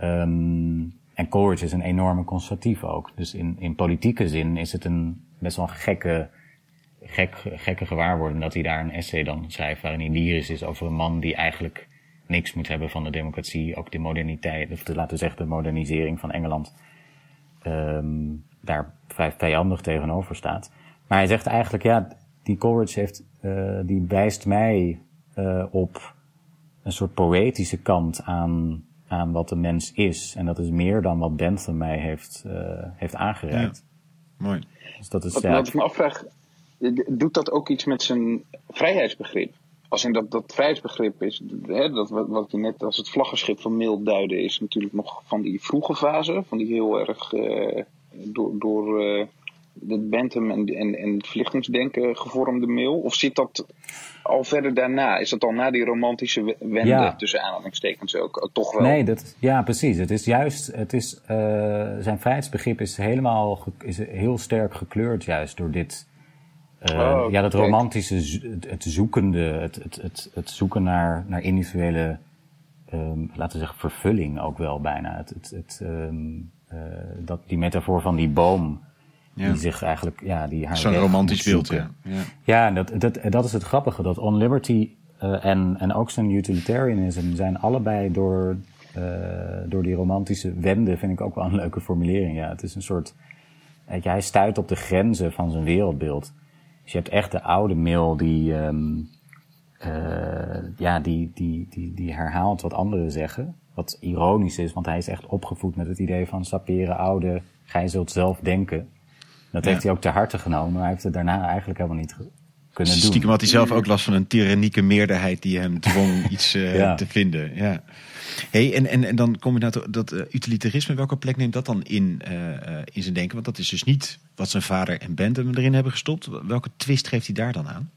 Um, en Coleridge is een enorme conservatief ook. Dus in, in politieke zin is het een best wel een gekke, gek, gekke gewaarwording dat hij daar een essay dan schrijft waarin hij lyrisch is over een man die eigenlijk niks moet hebben van de democratie, ook de moderniteit, of laten we zeggen de modernisering van Engeland, um, daar vrij vijandig tegenover staat. Maar hij zegt eigenlijk, ja, die Coleridge heeft, uh, die wijst mij uh, op een soort poëtische kant aan aan wat de mens is. En dat is meer dan wat Bentham mij heeft, uh, heeft aangereikt. Ja. Mooi. Dus dat is, wat, ja, wat ik me afvraag, doet dat ook iets met zijn vrijheidsbegrip? Als in dat, dat vrijheidsbegrip is, hè, dat wat, wat je net als het vlaggenschip van Mill duidde, is natuurlijk nog van die vroege fase, van die heel erg uh, door, door uh, het Bentham en, en, en het verlichtingsdenken gevormde mail? Of zit dat al verder daarna? Is dat al na die romantische wende, tussen aanhalingstekens ook, toch wel? Nee, dat, ja, precies. Het is juist, het is, uh, zijn vrijheidsbegrip is helemaal, is heel sterk gekleurd juist door dit... Uh, oh, ja, dat romantische, het, het zoekende, het, het, het, het, zoeken naar, naar individuele, um, laten we zeggen, vervulling ook wel bijna. Het, het, het, um, uh, dat, die metafoor van die boom, ja. Die zich eigenlijk, ja, die haar. Zo'n romantisch beeld, ja. Ja, ja dat, dat, dat is het grappige. Dat On Liberty uh, en, en ook zijn utilitarianism zijn allebei door, uh, door die romantische wende, vind ik ook wel een leuke formulering. Ja, het is een soort. Weet je, hij stuit op de grenzen van zijn wereldbeeld. Dus je hebt echt de oude mail die. Um, uh, ja, die, die, die, die herhaalt wat anderen zeggen. Wat ironisch is, want hij is echt opgevoed met het idee van saperen oude, gij zult zelf denken. Dat heeft hij ook ter harte genomen, maar hij heeft het daarna eigenlijk helemaal niet kunnen doen. Stiekem had hij zelf ook last van een tyrannieke meerderheid die hem dwong iets uh, te vinden. Ja. Hey, en, en, en dan kom je naar dat, dat uh, utilitarisme. Welke plek neemt dat dan in, uh, in zijn denken? Want dat is dus niet wat zijn vader en Bentham erin hebben gestopt. Welke twist geeft hij daar dan aan?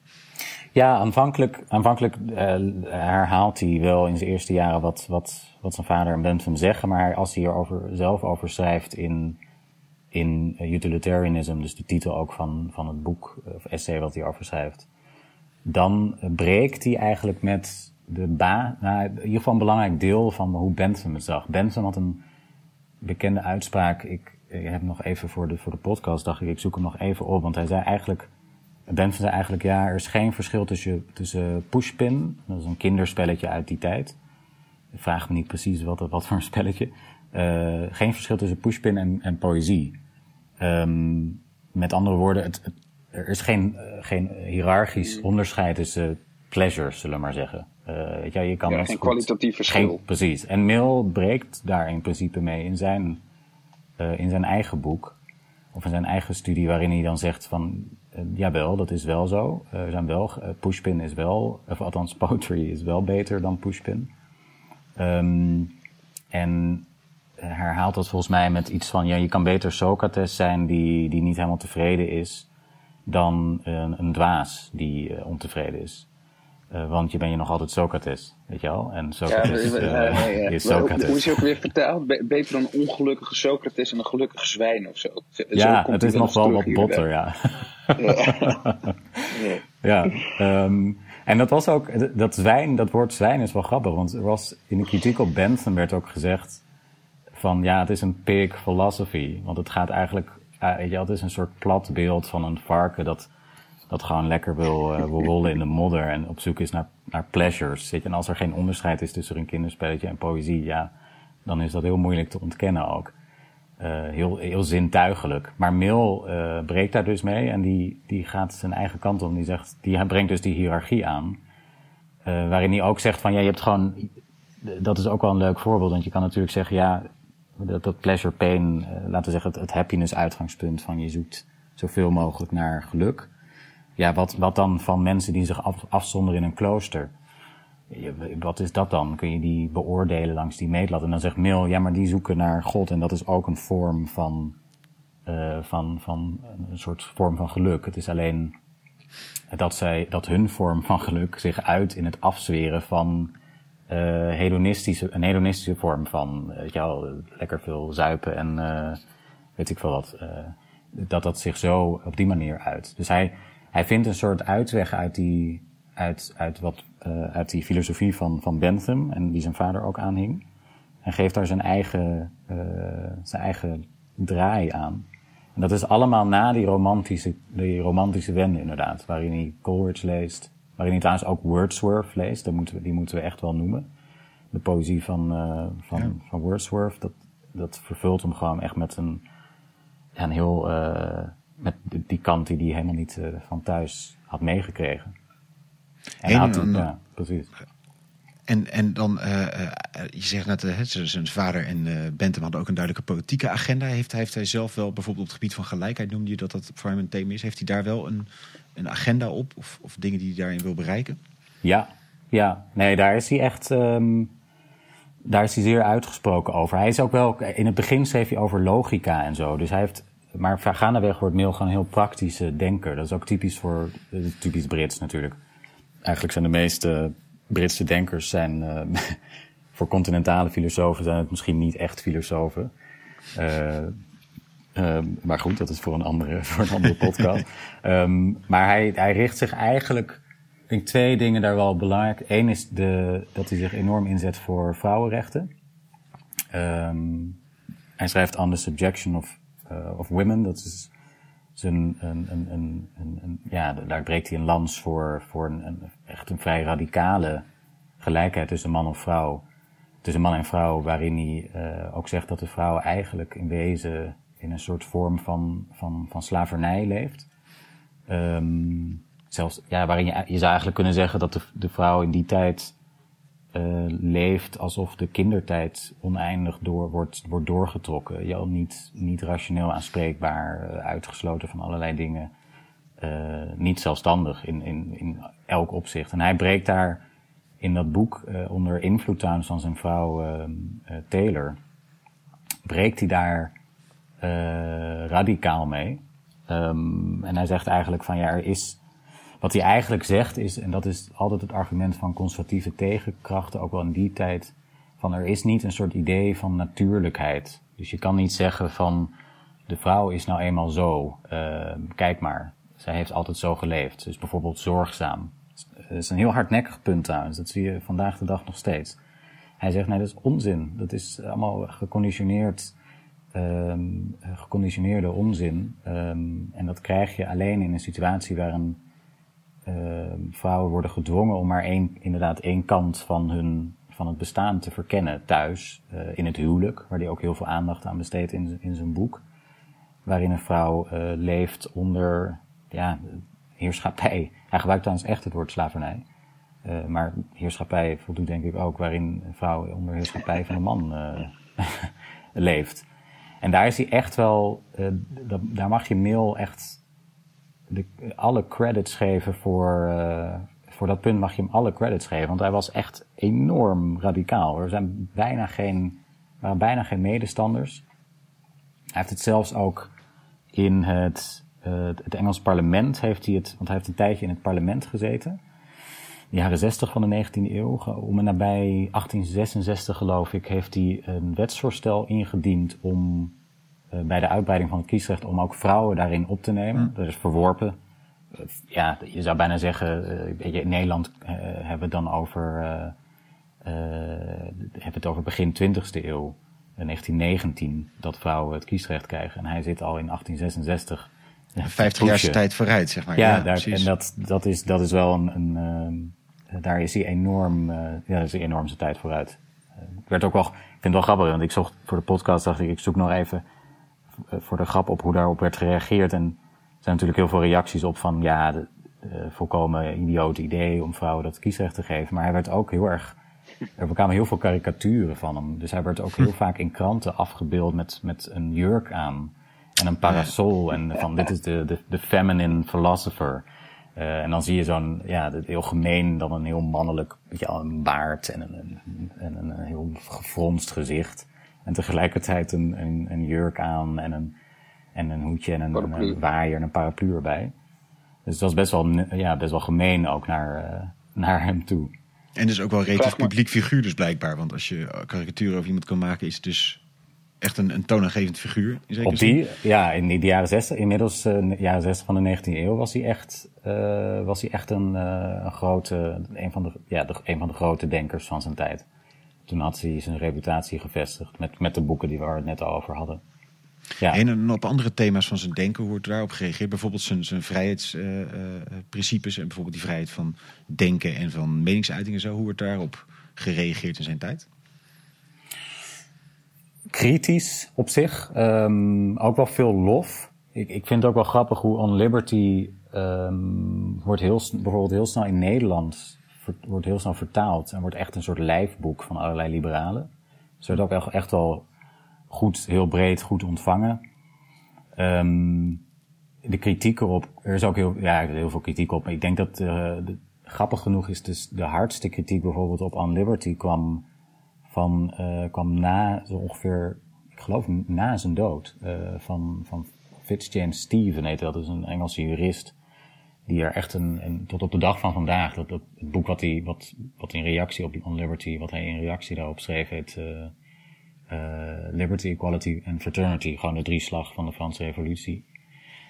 Ja, aanvankelijk, aanvankelijk herhaalt hij wel in zijn eerste jaren wat, wat, wat zijn vader en Bentham zeggen. Maar als hij er zelf over schrijft in in utilitarianism, dus de titel ook van, van het boek of essay wat hij over schrijft, dan breekt hij eigenlijk met de ba, nou, in ieder geval een belangrijk deel van hoe Bentham het zag. Bentham had een bekende uitspraak, ik, ik heb nog even voor de, voor de podcast, dacht ik, ik zoek hem nog even op, want hij zei eigenlijk, Bentham zei eigenlijk, ja, er is geen verschil tussen, tussen pushpin, dat is een kinderspelletje uit die tijd. Ik vraag me niet precies wat, wat voor een spelletje. Uh, geen verschil tussen pushpin en, en poëzie. Um, met andere woorden, het, het, er is geen, uh, geen hiërarchisch onderscheid tussen pleasures, zullen we maar zeggen. Uh, weet je, je kan ja, geen kwalitatief verschil. Geen, precies. En Mill breekt daar in principe mee in zijn, uh, in zijn eigen boek. Of in zijn eigen studie, waarin hij dan zegt van, jawel, dat is wel zo. er zijn wel, pushpin is wel, of althans poetry is wel beter dan pushpin. Um, en herhaalt dat volgens mij met iets van, ja, je kan beter Socrates zijn die, die niet helemaal tevreden is, dan een, een dwaas die ontevreden is. Uh, want je bent je nog altijd Socrates, weet je wel? En Socrates ja, uh, ja, ja. is Socrates. Hoe is je ook weer vertaald? Be beter dan een ongelukkige Socrates en een gelukkige zwijn of zo. zo ja, het is nog wel wat botter, ja. ja, um, en dat was ook, dat zwijn, dat woord zwijn is wel grappig, want er was in de kritiek op Bentham werd ook gezegd, van ja, het is een pig philosophy. Want het gaat eigenlijk, uh, weet je, het is een soort plat beeld van een varken dat, dat gewoon lekker wil, uh, wil rollen in de modder en op zoek is naar, naar pleasures. En als er geen onderscheid is tussen een kinderspelletje en poëzie, ja, dan is dat heel moeilijk te ontkennen ook. Uh, heel, heel zintuigelijk. Maar Mill uh, breekt daar dus mee en die, die gaat zijn eigen kant op. Die zegt, die brengt dus die hiërarchie aan. Waarin hij ook zegt van, ja, je hebt gewoon, dat is ook wel een leuk voorbeeld. Want je kan natuurlijk zeggen, ja, dat, dat pleasure pain, laten we zeggen, het, het, happiness uitgangspunt van je zoekt zoveel mogelijk naar geluk. Ja, wat, wat dan van mensen die zich af, afzonderen in een klooster? Wat is dat dan? Kun je die beoordelen langs die meetlat? En dan zegt Mill, ja, maar die zoeken naar God en dat is ook een vorm van, uh, van, van een soort vorm van geluk. Het is alleen dat, zij, dat hun vorm van geluk zich uit in het afzweren van uh, hedonistische, een hedonistische vorm van, weet je wel, lekker veel zuipen en uh, weet ik veel wat. Dat dat zich zo op die manier uit. Dus hij, hij vindt een soort uitweg uit die, uit, uit, wat, uit die filosofie van, van Bentham en die zijn vader ook aanhing. En geeft daar zijn eigen, zijn eigen draai aan. En dat is allemaal na die romantische, die romantische wende inderdaad, waarin hij Coleridge leest, waarin hij trouwens ook Wordsworth leest, dat moeten we, die moeten we echt wel noemen. De poëzie van, uh, van, ja. van Wordsworth, dat, dat vervult hem gewoon echt met een, een heel, met die kant die hij helemaal niet uh, van thuis had meegekregen. En, En, had, en- ja, precies. En, en dan, eh, eh, je zegt net, eh, zijn vader en eh Bentham hadden ook een duidelijke politieke agenda. Heeft, heeft hij zelf wel, bijvoorbeeld op het gebied van gelijkheid, noemde je dat dat voor hem een thema is. Heeft hij daar wel een, een agenda op of, of dingen die hij daarin wil bereiken? Ja, ja. Nee, daar is hij echt. ehm, daar is hij zeer uitgesproken over. Hij is ook wel. In het begin schreef hij over logica en zo. Dus hij heeft. Maar gaandeweg wordt Mill gewoon een heel praktische denker. Dat is ook typisch voor. typisch Brits natuurlijk. Eigenlijk zijn de meeste Britse denkers zijn. eh, voor continentale filosofen zijn het misschien niet echt filosofen. Eh, Ehm, maar goed, dat is voor een andere, voor een andere podcast. Ehm, maar hij, hij richt zich eigenlijk, ik denk twee dingen daar wel belangrijk. Eén is de, dat hij zich enorm inzet voor vrouwenrechten. Ehm, hij schrijft On the Subjection of, eh, of Women. Dat is, is een, een, een, een, ja, daar breekt hij een lans voor, voor een, echt een vrij radicale gelijkheid tussen man en vrouw. Tussen man en vrouw, waarin hij eh, ook zegt dat de vrouw eigenlijk in wezen in een soort vorm van, van, van slavernij leeft. Ehm, zelfs, ja, waarin je, je zou eigenlijk kunnen zeggen dat de, de vrouw in die tijd leeft alsof de kindertijd oneindig door, wordt, wordt doorgetrokken. Je niet, niet rationeel aanspreekbaar, eh, uitgesloten van allerlei dingen. eh, niet zelfstandig in, in, in elk opzicht. En hij breekt daar in dat boek, eh, onder invloed trouwens van zijn vrouw eh, Taylor, breekt hij daar eh, radicaal mee. Ehm, en hij zegt eigenlijk van ja, er is. Wat hij eigenlijk zegt is, en dat is altijd het argument van conservatieve tegenkrachten, ook wel in die tijd, van er is niet een soort idee van natuurlijkheid. Dus je kan niet zeggen van de vrouw is nou eenmaal zo, ehm, kijk maar, zij heeft altijd zo geleefd. Dus bijvoorbeeld zorgzaam. Dat is een heel hardnekkig punt trouwens, dat zie je vandaag de dag nog steeds. Hij zegt nee, dat is onzin. Dat is allemaal geconditioneerd ehm, geconditioneerde onzin. Ehm, en dat krijg je alleen in een situatie waarin ehm, vrouwen worden gedwongen om maar één, inderdaad één kant van, hun, van het bestaan te verkennen thuis. eh, in het huwelijk, waar hij ook heel veel aandacht aan besteedt in, in zijn boek. Waarin een vrouw eh, leeft onder ja, heerschappij. Hij gebruikt trouwens echt het woord slavernij. Eh, maar heerschappij voldoet denk ik ook waarin een vrouw onder heerschappij van een man leeft. En daar is hij echt wel, daar mag je Mill echt alle credits geven voor, eh, voor dat punt mag je hem alle credits geven. Want hij was echt enorm radicaal. Er zijn bijna geen, waren bijna geen medestanders. Hij heeft het zelfs ook in het, eh, het Engels parlement heeft hij het, want hij heeft een tijdje in het parlement gezeten. De jaren 60 van de 19e eeuw, om en nabij 1866 geloof ik, heeft hij een wetsvoorstel ingediend om bij de uitbreiding van het kiesrecht om ook vrouwen daarin op te nemen. Dat is verworpen. Eh, ja, je zou bijna zeggen, eh, in Nederland eh, hebben we het dan over, eh, eh, hebben het over begin 20e eeuw, eh, 1919, dat vrouwen het kiesrecht krijgen. En hij zit al in 1866. eh, 50 jaar tijd vooruit, zeg maar. Ja, daar, en dat, dat, is, dat is wel een. een daar is hij enorm. eh ja, is hij enorm zijn tijd vooruit. Eh, werd ook wel. Ik vind het wel grappig, want ik zocht voor de podcast, dacht ik, ik zoek nog even eh, voor de grap op hoe daarop werd gereageerd. En er zijn natuurlijk heel veel reacties op van ja, de, de volkomen idioot idee om vrouwen dat kiesrecht te geven. Maar hij werd ook heel erg. Er kwamen heel veel karikaturen van hem. Dus hij werd ook heel vaak in kranten afgebeeld met, met een jurk aan. En een parasol. En van dit is de, de, de feminine philosopher. Eh, en dan zie je zo'n, ja, heel gemeen, dan een heel mannelijk, wel, een baard en een, en een, een heel gefronst gezicht. En tegelijkertijd een, een, een jurk aan en een, en een hoedje en een, een waaier en een paraplu erbij. Dus dat is best wel, ja, best wel gemeen ook naar, naar hem toe. En dus ook wel relatief publiek figuur dus blijkbaar. Want als je karikatuur over iemand kan maken, is het dus echt een, een toonaangevend figuur. In Op die, ja, in de jaren 60, inmiddels uh, de jaren 60 van de 19e eeuw was hij echt, uh, was hij echt een, uh, een grote, een van, de, ja, de, een van de grote denkers van zijn tijd. Toen had hij zijn reputatie gevestigd met, met de boeken die we het net al over hadden. Ja. En op andere thema's van zijn denken, hoe wordt daarop gereageerd? Bijvoorbeeld zijn, zijn vrijheidsprincipes en bijvoorbeeld die vrijheid van denken en van meningsuiting en zo. Hoe wordt daarop gereageerd in zijn tijd? kritisch op zich. Um, ook wel veel lof. Ik, ik vind het ook wel grappig hoe On Liberty um, wordt heel, bijvoorbeeld heel snel in Nederland wordt heel snel vertaald en wordt echt een soort lijfboek van allerlei liberalen. Dus wordt ook echt, wel goed, heel breed, goed ontvangen. Um, de kritiek erop, er is ook heel, ja, heel veel kritiek op. Maar ik denk dat uh, de, grappig genoeg is dus de hardste kritiek bijvoorbeeld op On Liberty kwam van, uh, kwam na zo ongeveer, ik geloof na zijn dood, uh, van, van Fitzjames Stephen heette dat, is een Engelse jurist. Die er echt een, een, tot op de dag van vandaag, dat, het boek wat hij, wat, wat in reactie op On Liberty, wat hij in reactie daarop schreef, heet uh, Liberty, Equality en Fraternity. Gewoon de drie slag van de Franse revolutie.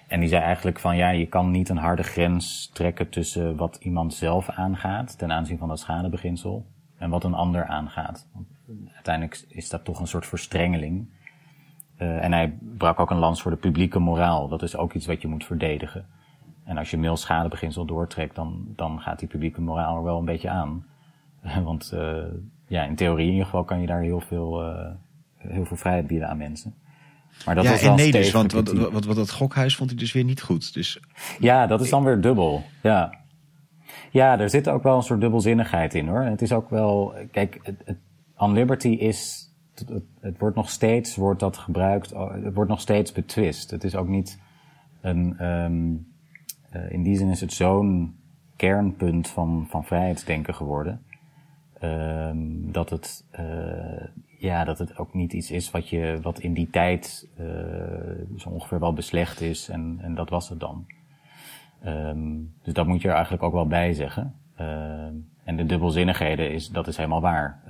En die zei eigenlijk van ja, je kan niet een harde grens trekken tussen wat iemand zelf aangaat ten aanzien van dat schadebeginsel en wat een ander aangaat uiteindelijk is dat toch een soort verstrengeling. Uh, en hij brak ook een lans voor de publieke moraal. Dat is ook iets wat je moet verdedigen. En als je mail schadebeginsel doortrekt, dan, dan gaat die publieke moraal er wel een beetje aan. Want uh, ja, in theorie in ieder geval kan je daar heel veel, uh, heel veel vrijheid bieden aan mensen. Maar dat ja, was en nee dus, want wat, wat, wat, dat gokhuis vond hij dus weer niet goed. Dus... Ja, dat is dan weer dubbel. Ja. ja, er zit ook wel een soort dubbelzinnigheid in hoor. Het is ook wel, kijk, het, het On Liberty is, het, het, wordt nog steeds, wordt dat gebruikt, het wordt nog steeds betwist. Het is ook niet een, um, uh, in die zin is het zo'n kernpunt van, van vrijheidsdenken geworden. Um, dat het, uh, ja, dat het ook niet iets is wat je, wat in die tijd uh, zo ongeveer wel beslecht is en, en dat was het dan. Um, dus dat moet je er eigenlijk ook wel bij zeggen. En de dubbelzinnigheden, is, dat is helemaal waar.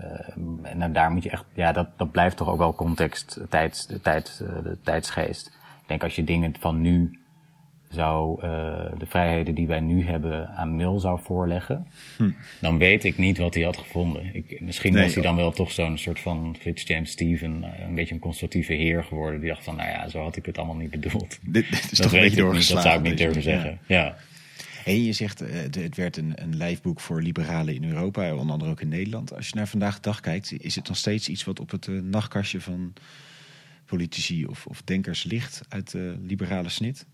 En daar moet je echt, ja, dat, dat blijft toch ook wel context, tijd, uh, de tijdsgeest. Ik denk als je dingen van nu zou, uh, de vrijheden die wij nu hebben aan Mil zou voorleggen, hm. dan weet ik niet wat hij had gevonden. Ik, misschien was hij dan wel toch zo'n soort van Fitzjames Steven, een beetje een conservatieve heer geworden. Die dacht van, nou ja, zo had ik het allemaal niet bedoeld. Dit, dit is dat toch een beetje doorgeslagen. Dat zou ik niet durven zeggen, ja. En je zegt, uh, het werd een, een lijfboek voor liberalen in Europa, onder andere ook in Nederland. Als je naar vandaag de dag kijkt, is het nog steeds iets wat op het uh, nachtkastje van politici of, of denkers ligt uit de liberale snit?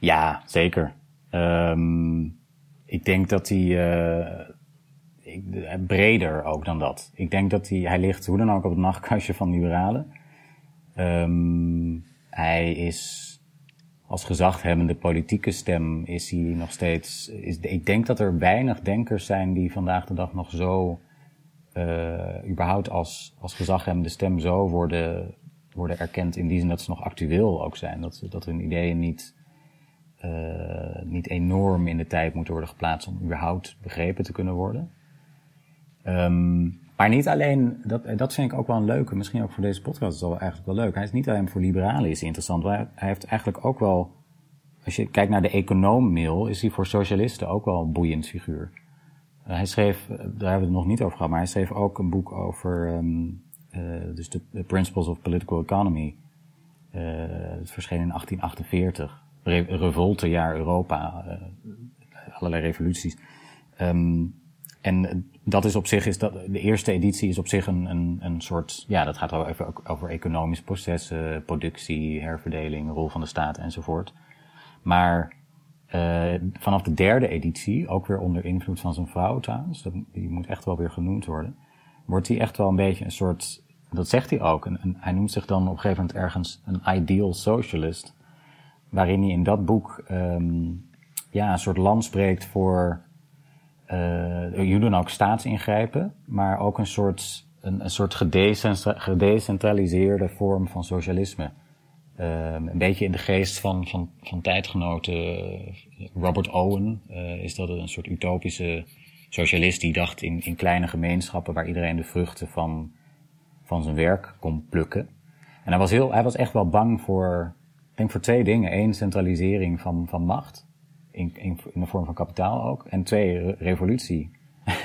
Ja, zeker. Um, ik denk dat hij uh, breder ook dan dat. Ik denk dat hij, hij ligt hoe dan ook op het nachtkastje van liberalen. Um, hij is als gezaghebbende politieke stem is hij nog steeds. Is, ik denk dat er weinig denkers zijn die vandaag de dag nog zo. Uh, überhaupt als, als gezaghebbende stem zo worden, worden erkend. In die zin dat ze nog actueel ook zijn. Dat, dat hun ideeën niet, uh, niet enorm in de tijd moeten worden geplaatst om überhaupt begrepen te kunnen worden. Um, maar niet alleen, dat, dat vind ik ook wel een leuke, misschien ook voor deze podcast is dat eigenlijk wel leuk. Hij is niet alleen voor liberalen is interessant, maar hij heeft eigenlijk ook wel, als je kijkt naar de econoom-mail, is hij voor socialisten ook wel een boeiend figuur. Hij schreef, daar hebben we het nog niet over gehad, maar hij schreef ook een boek over, um, dus de, Principles of Political Economy. Uh, het verscheen in 1848. Re revoltejaar Europa, allerlei revoluties. Um, en dat is op zich, is dat, de eerste editie is op zich een, een, een soort, ja, dat gaat even over economische processen, productie, herverdeling, rol van de staat enzovoort. Maar vanaf de derde editie, ook weer onder invloed van zijn vrouw trouwens, die moet echt wel weer genoemd worden, wordt hij echt wel een beetje een soort, dat zegt hij ook, een, hij noemt zich dan op een gegeven moment ergens een ideal socialist, waarin hij in dat boek um, ja, een soort land spreekt voor uh, jullie dan ook staatsingrijpen, maar ook een soort, een, een soort gedecentraliseerde vorm van socialisme. Ehm, een beetje in de geest van, van, van tijdgenoten Robert Owen is dat een soort utopische socialist die dacht in, in kleine gemeenschappen waar iedereen de vruchten van, van zijn werk kon plukken. En hij was, heel, hij was echt wel bang voor, ik denk voor twee dingen. Eén, centralisering van, van macht, in, in, in de vorm van kapitaal ook. En twee, revolutie.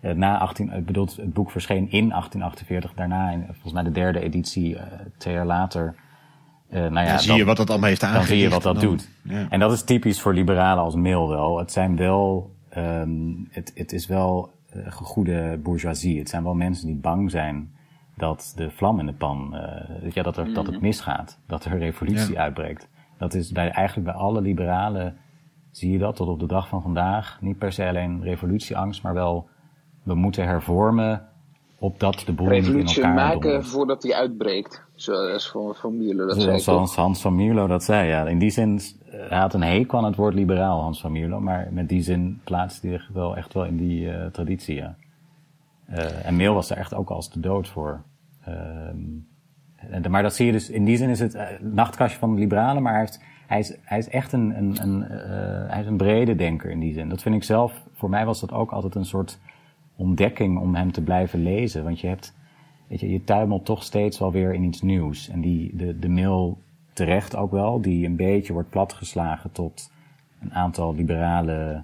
Na 18, ik bedoel, het boek verscheen in 1848, daarna, in, volgens mij de derde editie, uh, twee jaar later. Uh, nou ja, dan zie je wat dat allemaal heeft aangericht. Dan zie je wat dat doet. Ja. En dat is typisch voor liberalen als Mill wel. Het zijn wel um, het, het is wel uh, goede bourgeoisie. Het zijn wel mensen die bang zijn dat de vlam in de pan, uh, ja, dat, er, dat het mhm. misgaat. Dat er een revolutie ja. uitbreekt. Dat is bij, eigenlijk bij alle liberalen zie je dat tot op de dag van vandaag. Niet per se alleen revolutieangst, maar wel we moeten hervormen opdat de boel niet in elkaar maken voordat hij uitbreekt. Zoals van, van Mierlo dat zei. Zoals Hans van Mierlo dat zei, ja. In die zin, eh, hij had een hekel aan het woord liberaal, Hans van Mierlo. Maar met die zin plaatst hij zich wel echt wel in die uh, traditie, ja. Uh, en Meel was er echt ook als de dood voor. Uh, maar dat zie je dus, in die zin is het uh, nachtkastje van de liberalen, maar hij, is, hij is echt een, een, een hij is een brede denker in die zin. Dat vind ik zelf, voor mij was dat ook altijd een soort ontdekking om hem te blijven lezen. Want je hebt, weet je, je tuimelt toch steeds wel weer in iets nieuws. En die, de, de mail terecht ook wel, die een beetje wordt platgeslagen tot een aantal liberale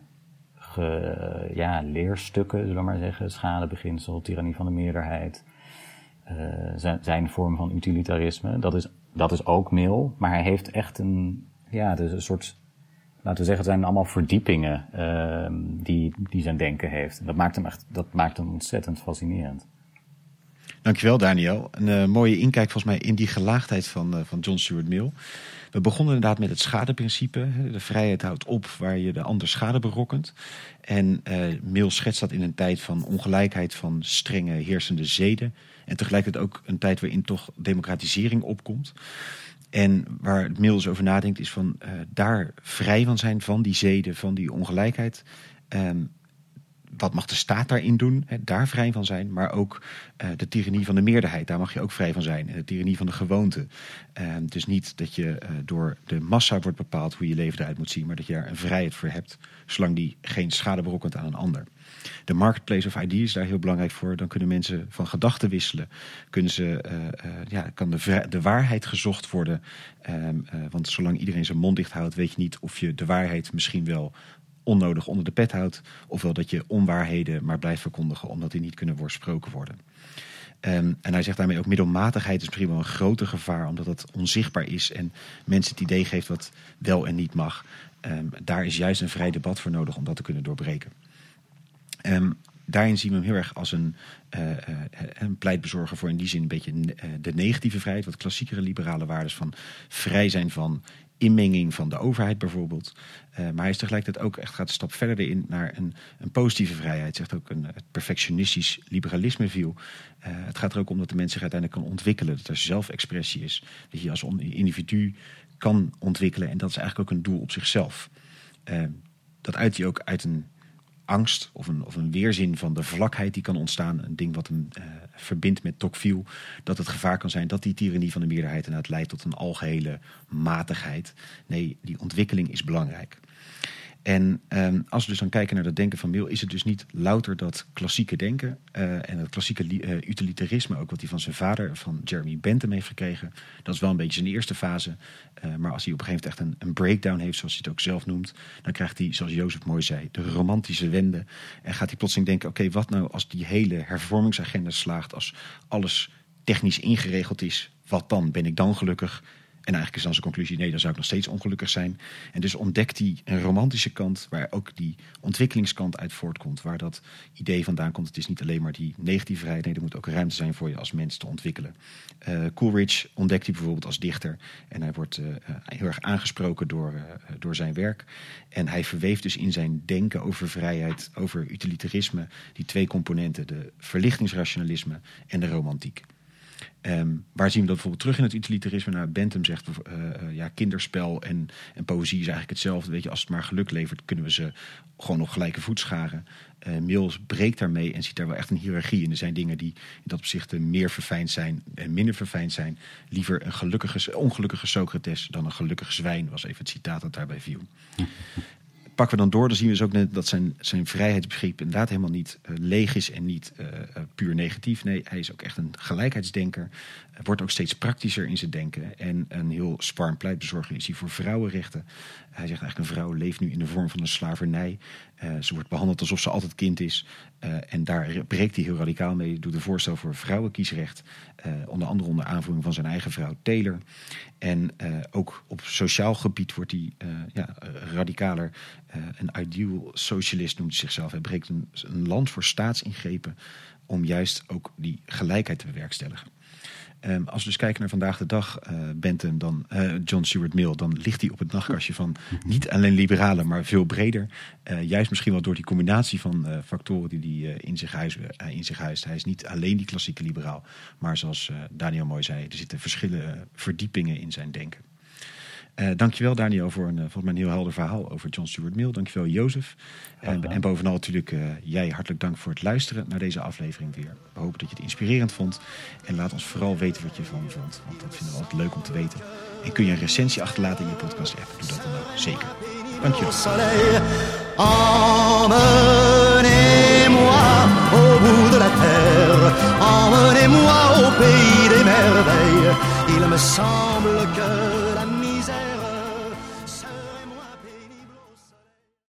ge, ja, leerstukken, zullen we maar zeggen. Schadebeginsel, tirannie van de meerderheid. Uh, zijn, zijn vorm van utilitarisme. Dat is, dat is ook mail, maar hij heeft echt een, ja, dus een soort laten we zeggen, het zijn allemaal verdiepingen uh, die, die zijn denken heeft. Dat maakt hem echt, dat maakt hem ontzettend fascinerend. Dankjewel Daniel. Een uh, mooie inkijk volgens mij in die gelaagdheid van, uh, van John Stuart Mill. We begonnen inderdaad met het schadeprincipe. De vrijheid houdt op waar je de ander schade berokkent. En uh, Mill schetst dat in een tijd van ongelijkheid, van strenge heersende zeden. En tegelijkertijd ook een tijd waarin toch democratisering opkomt. En waar Mills over nadenkt is van daar vrij van zijn van die zeden, van die ongelijkheid. Um, wat mag de staat daarin doen? Hè, daar vrij van zijn. Maar ook uh, de tyrannie van de meerderheid, daar mag je ook vrij van zijn. De tyrannie van de gewoonte. Uh, dus niet dat je uh, door de massa wordt bepaald hoe je leven eruit moet zien. Maar dat je daar een vrijheid voor hebt, zolang die geen schade berokkent aan een ander de marketplace of ideas is daar heel belangrijk voor. Dan kunnen mensen van gedachten wisselen. Kunnen ze, uh, ja, kan de, de waarheid gezocht worden. Uh, want zolang iedereen zijn mond dicht houdt, weet je niet of je de waarheid misschien wel onnodig onder de pet houdt. Ofwel dat je onwaarheden maar blijft verkondigen omdat die niet kunnen voorsproken worden. Um, en hij zegt daarmee ook middelmatigheid is misschien wel een groter gevaar, omdat het onzichtbaar is en mensen het idee geeft wat wel en niet mag. Um, daar is juist een vrij debat voor nodig om dat te kunnen doorbreken. Um, daarin zien we hem heel erg als een, uh, een pleitbezorger voor in die zin een beetje uh, de negatieve vrijheid. Wat klassiekere liberale waarden van vrij zijn van inmenging van de overheid bijvoorbeeld. maar hij is tegelijkertijd ook echt gaat een stap verder in naar een, een positieve vrijheid. Zegt ook een het perfectionistisch liberalisme viel. het gaat er ook om dat de mens zich uiteindelijk kan ontwikkelen. Dat er zelfexpressie is. Dat je als individu kan ontwikkelen. En dat is eigenlijk ook een doel op zichzelf. dat uit hij ook uit een angst of een, of een weerzin van de vlakheid die kan ontstaan. Een ding wat hem uh, verbindt met Tocqueville. Dat het gevaar kan zijn dat die tyrannie van de meerderheid inderdaad leidt tot een algehele matigheid. Nee, die ontwikkeling is belangrijk. En um, als we dus dan kijken naar dat denken van Mill, is het dus niet louter dat klassieke denken uh, en het klassieke uh, utilitarisme, ook wat hij van zijn vader, van Jeremy Bentham, heeft gekregen. Dat is wel een beetje zijn eerste fase. Uh, maar als hij op een gegeven moment echt een, een, breakdown heeft, zoals hij het ook zelf noemt, dan krijgt hij, zoals Jozef mooi zei, de romantische wende. En gaat hij plotseling denken: oké, wat nou als die hele hervormingsagenda slaagt, als alles technisch ingeregeld is, wat dan? Ben ik dan gelukkig? En eigenlijk is dan zijn conclusie: nee, dan zou ik nog steeds ongelukkig zijn. En dus ontdekt hij een romantische kant, waar ook die ontwikkelingskant uit voortkomt. Waar dat idee vandaan komt: het is niet alleen maar die negatieve vrijheid, nee, er moet ook ruimte zijn voor je als mens te ontwikkelen. Uh, Coleridge ontdekt hij bijvoorbeeld als dichter. En hij wordt uh, heel erg aangesproken door, uh, door zijn werk. En hij verweeft dus in zijn denken over vrijheid, over utilitarisme, die twee componenten: de verlichtingsrationalisme en de romantiek. Ehm, waar zien we dat bijvoorbeeld terug in het utilitarisme? Nou, Bentham zegt uh, ja, kinderspel en, en poëzie is eigenlijk hetzelfde. Weet je, als het maar geluk levert, kunnen we ze gewoon op gelijke voet scharen. Uh, Mills breekt daarmee en ziet daar wel echt een hiërarchie in. Er zijn dingen die in dat opzicht meer verfijnd zijn en minder verfijnd zijn. Liever een gelukkige, ongelukkige Socrates dan een gelukkig zwijn, was even het citaat dat daarbij viel pakken we dan door, dan zien we dus ook net dat zijn, zijn vrijheidsbegrip inderdaad helemaal niet uh, leeg is en niet uh, puur negatief. Nee, hij is ook echt een gelijkheidsdenker. wordt ook steeds praktischer in zijn denken. En een heel sparm pleitbezorger is hij voor vrouwenrechten. Hij zegt eigenlijk een vrouw leeft nu in de vorm van een slavernij. Uh, ze wordt behandeld alsof ze altijd kind is. Uh, en daar breekt hij heel radicaal mee. Doet een voorstel voor vrouwenkiesrecht. Uh, onder andere onder aanvoering van zijn eigen vrouw Taylor. En ook op sociaal gebied wordt hij ja, radicaler. een ideal socialist noemt hij zichzelf. Hij breekt een land voor staatsingrepen om juist ook die gelijkheid te bewerkstelligen. Um, als we dus kijken naar vandaag de dag, uh, dan uh, John Stuart Mill, dan ligt hij op het nachtkastje van niet alleen liberalen, maar veel breder. Uh, juist misschien wel door die combinatie van factoren die hij in, zich huis, in zich huist. Hij is niet alleen die klassieke liberaal, maar zoals Daniel mooi zei, er zitten verschillende verdiepingen in zijn denken. Uh, dankjewel Daniel voor een, volgens mij een heel helder verhaal over John Stuart Mill. Dankjewel Jozef. En, en bovenal natuurlijk uh, jij hartelijk dank voor het luisteren naar deze aflevering weer. We hopen dat je het inspirerend vond. En laat ons vooral weten wat je ervan vond. Want dat vinden we altijd leuk om te weten. En kun je een recensie achterlaten in je podcast app. Doe dat dan ook zeker. Dankjewel. Emmenez-moi au bout de la terre, emmenez-moi au pays des merveilles. Il me semble que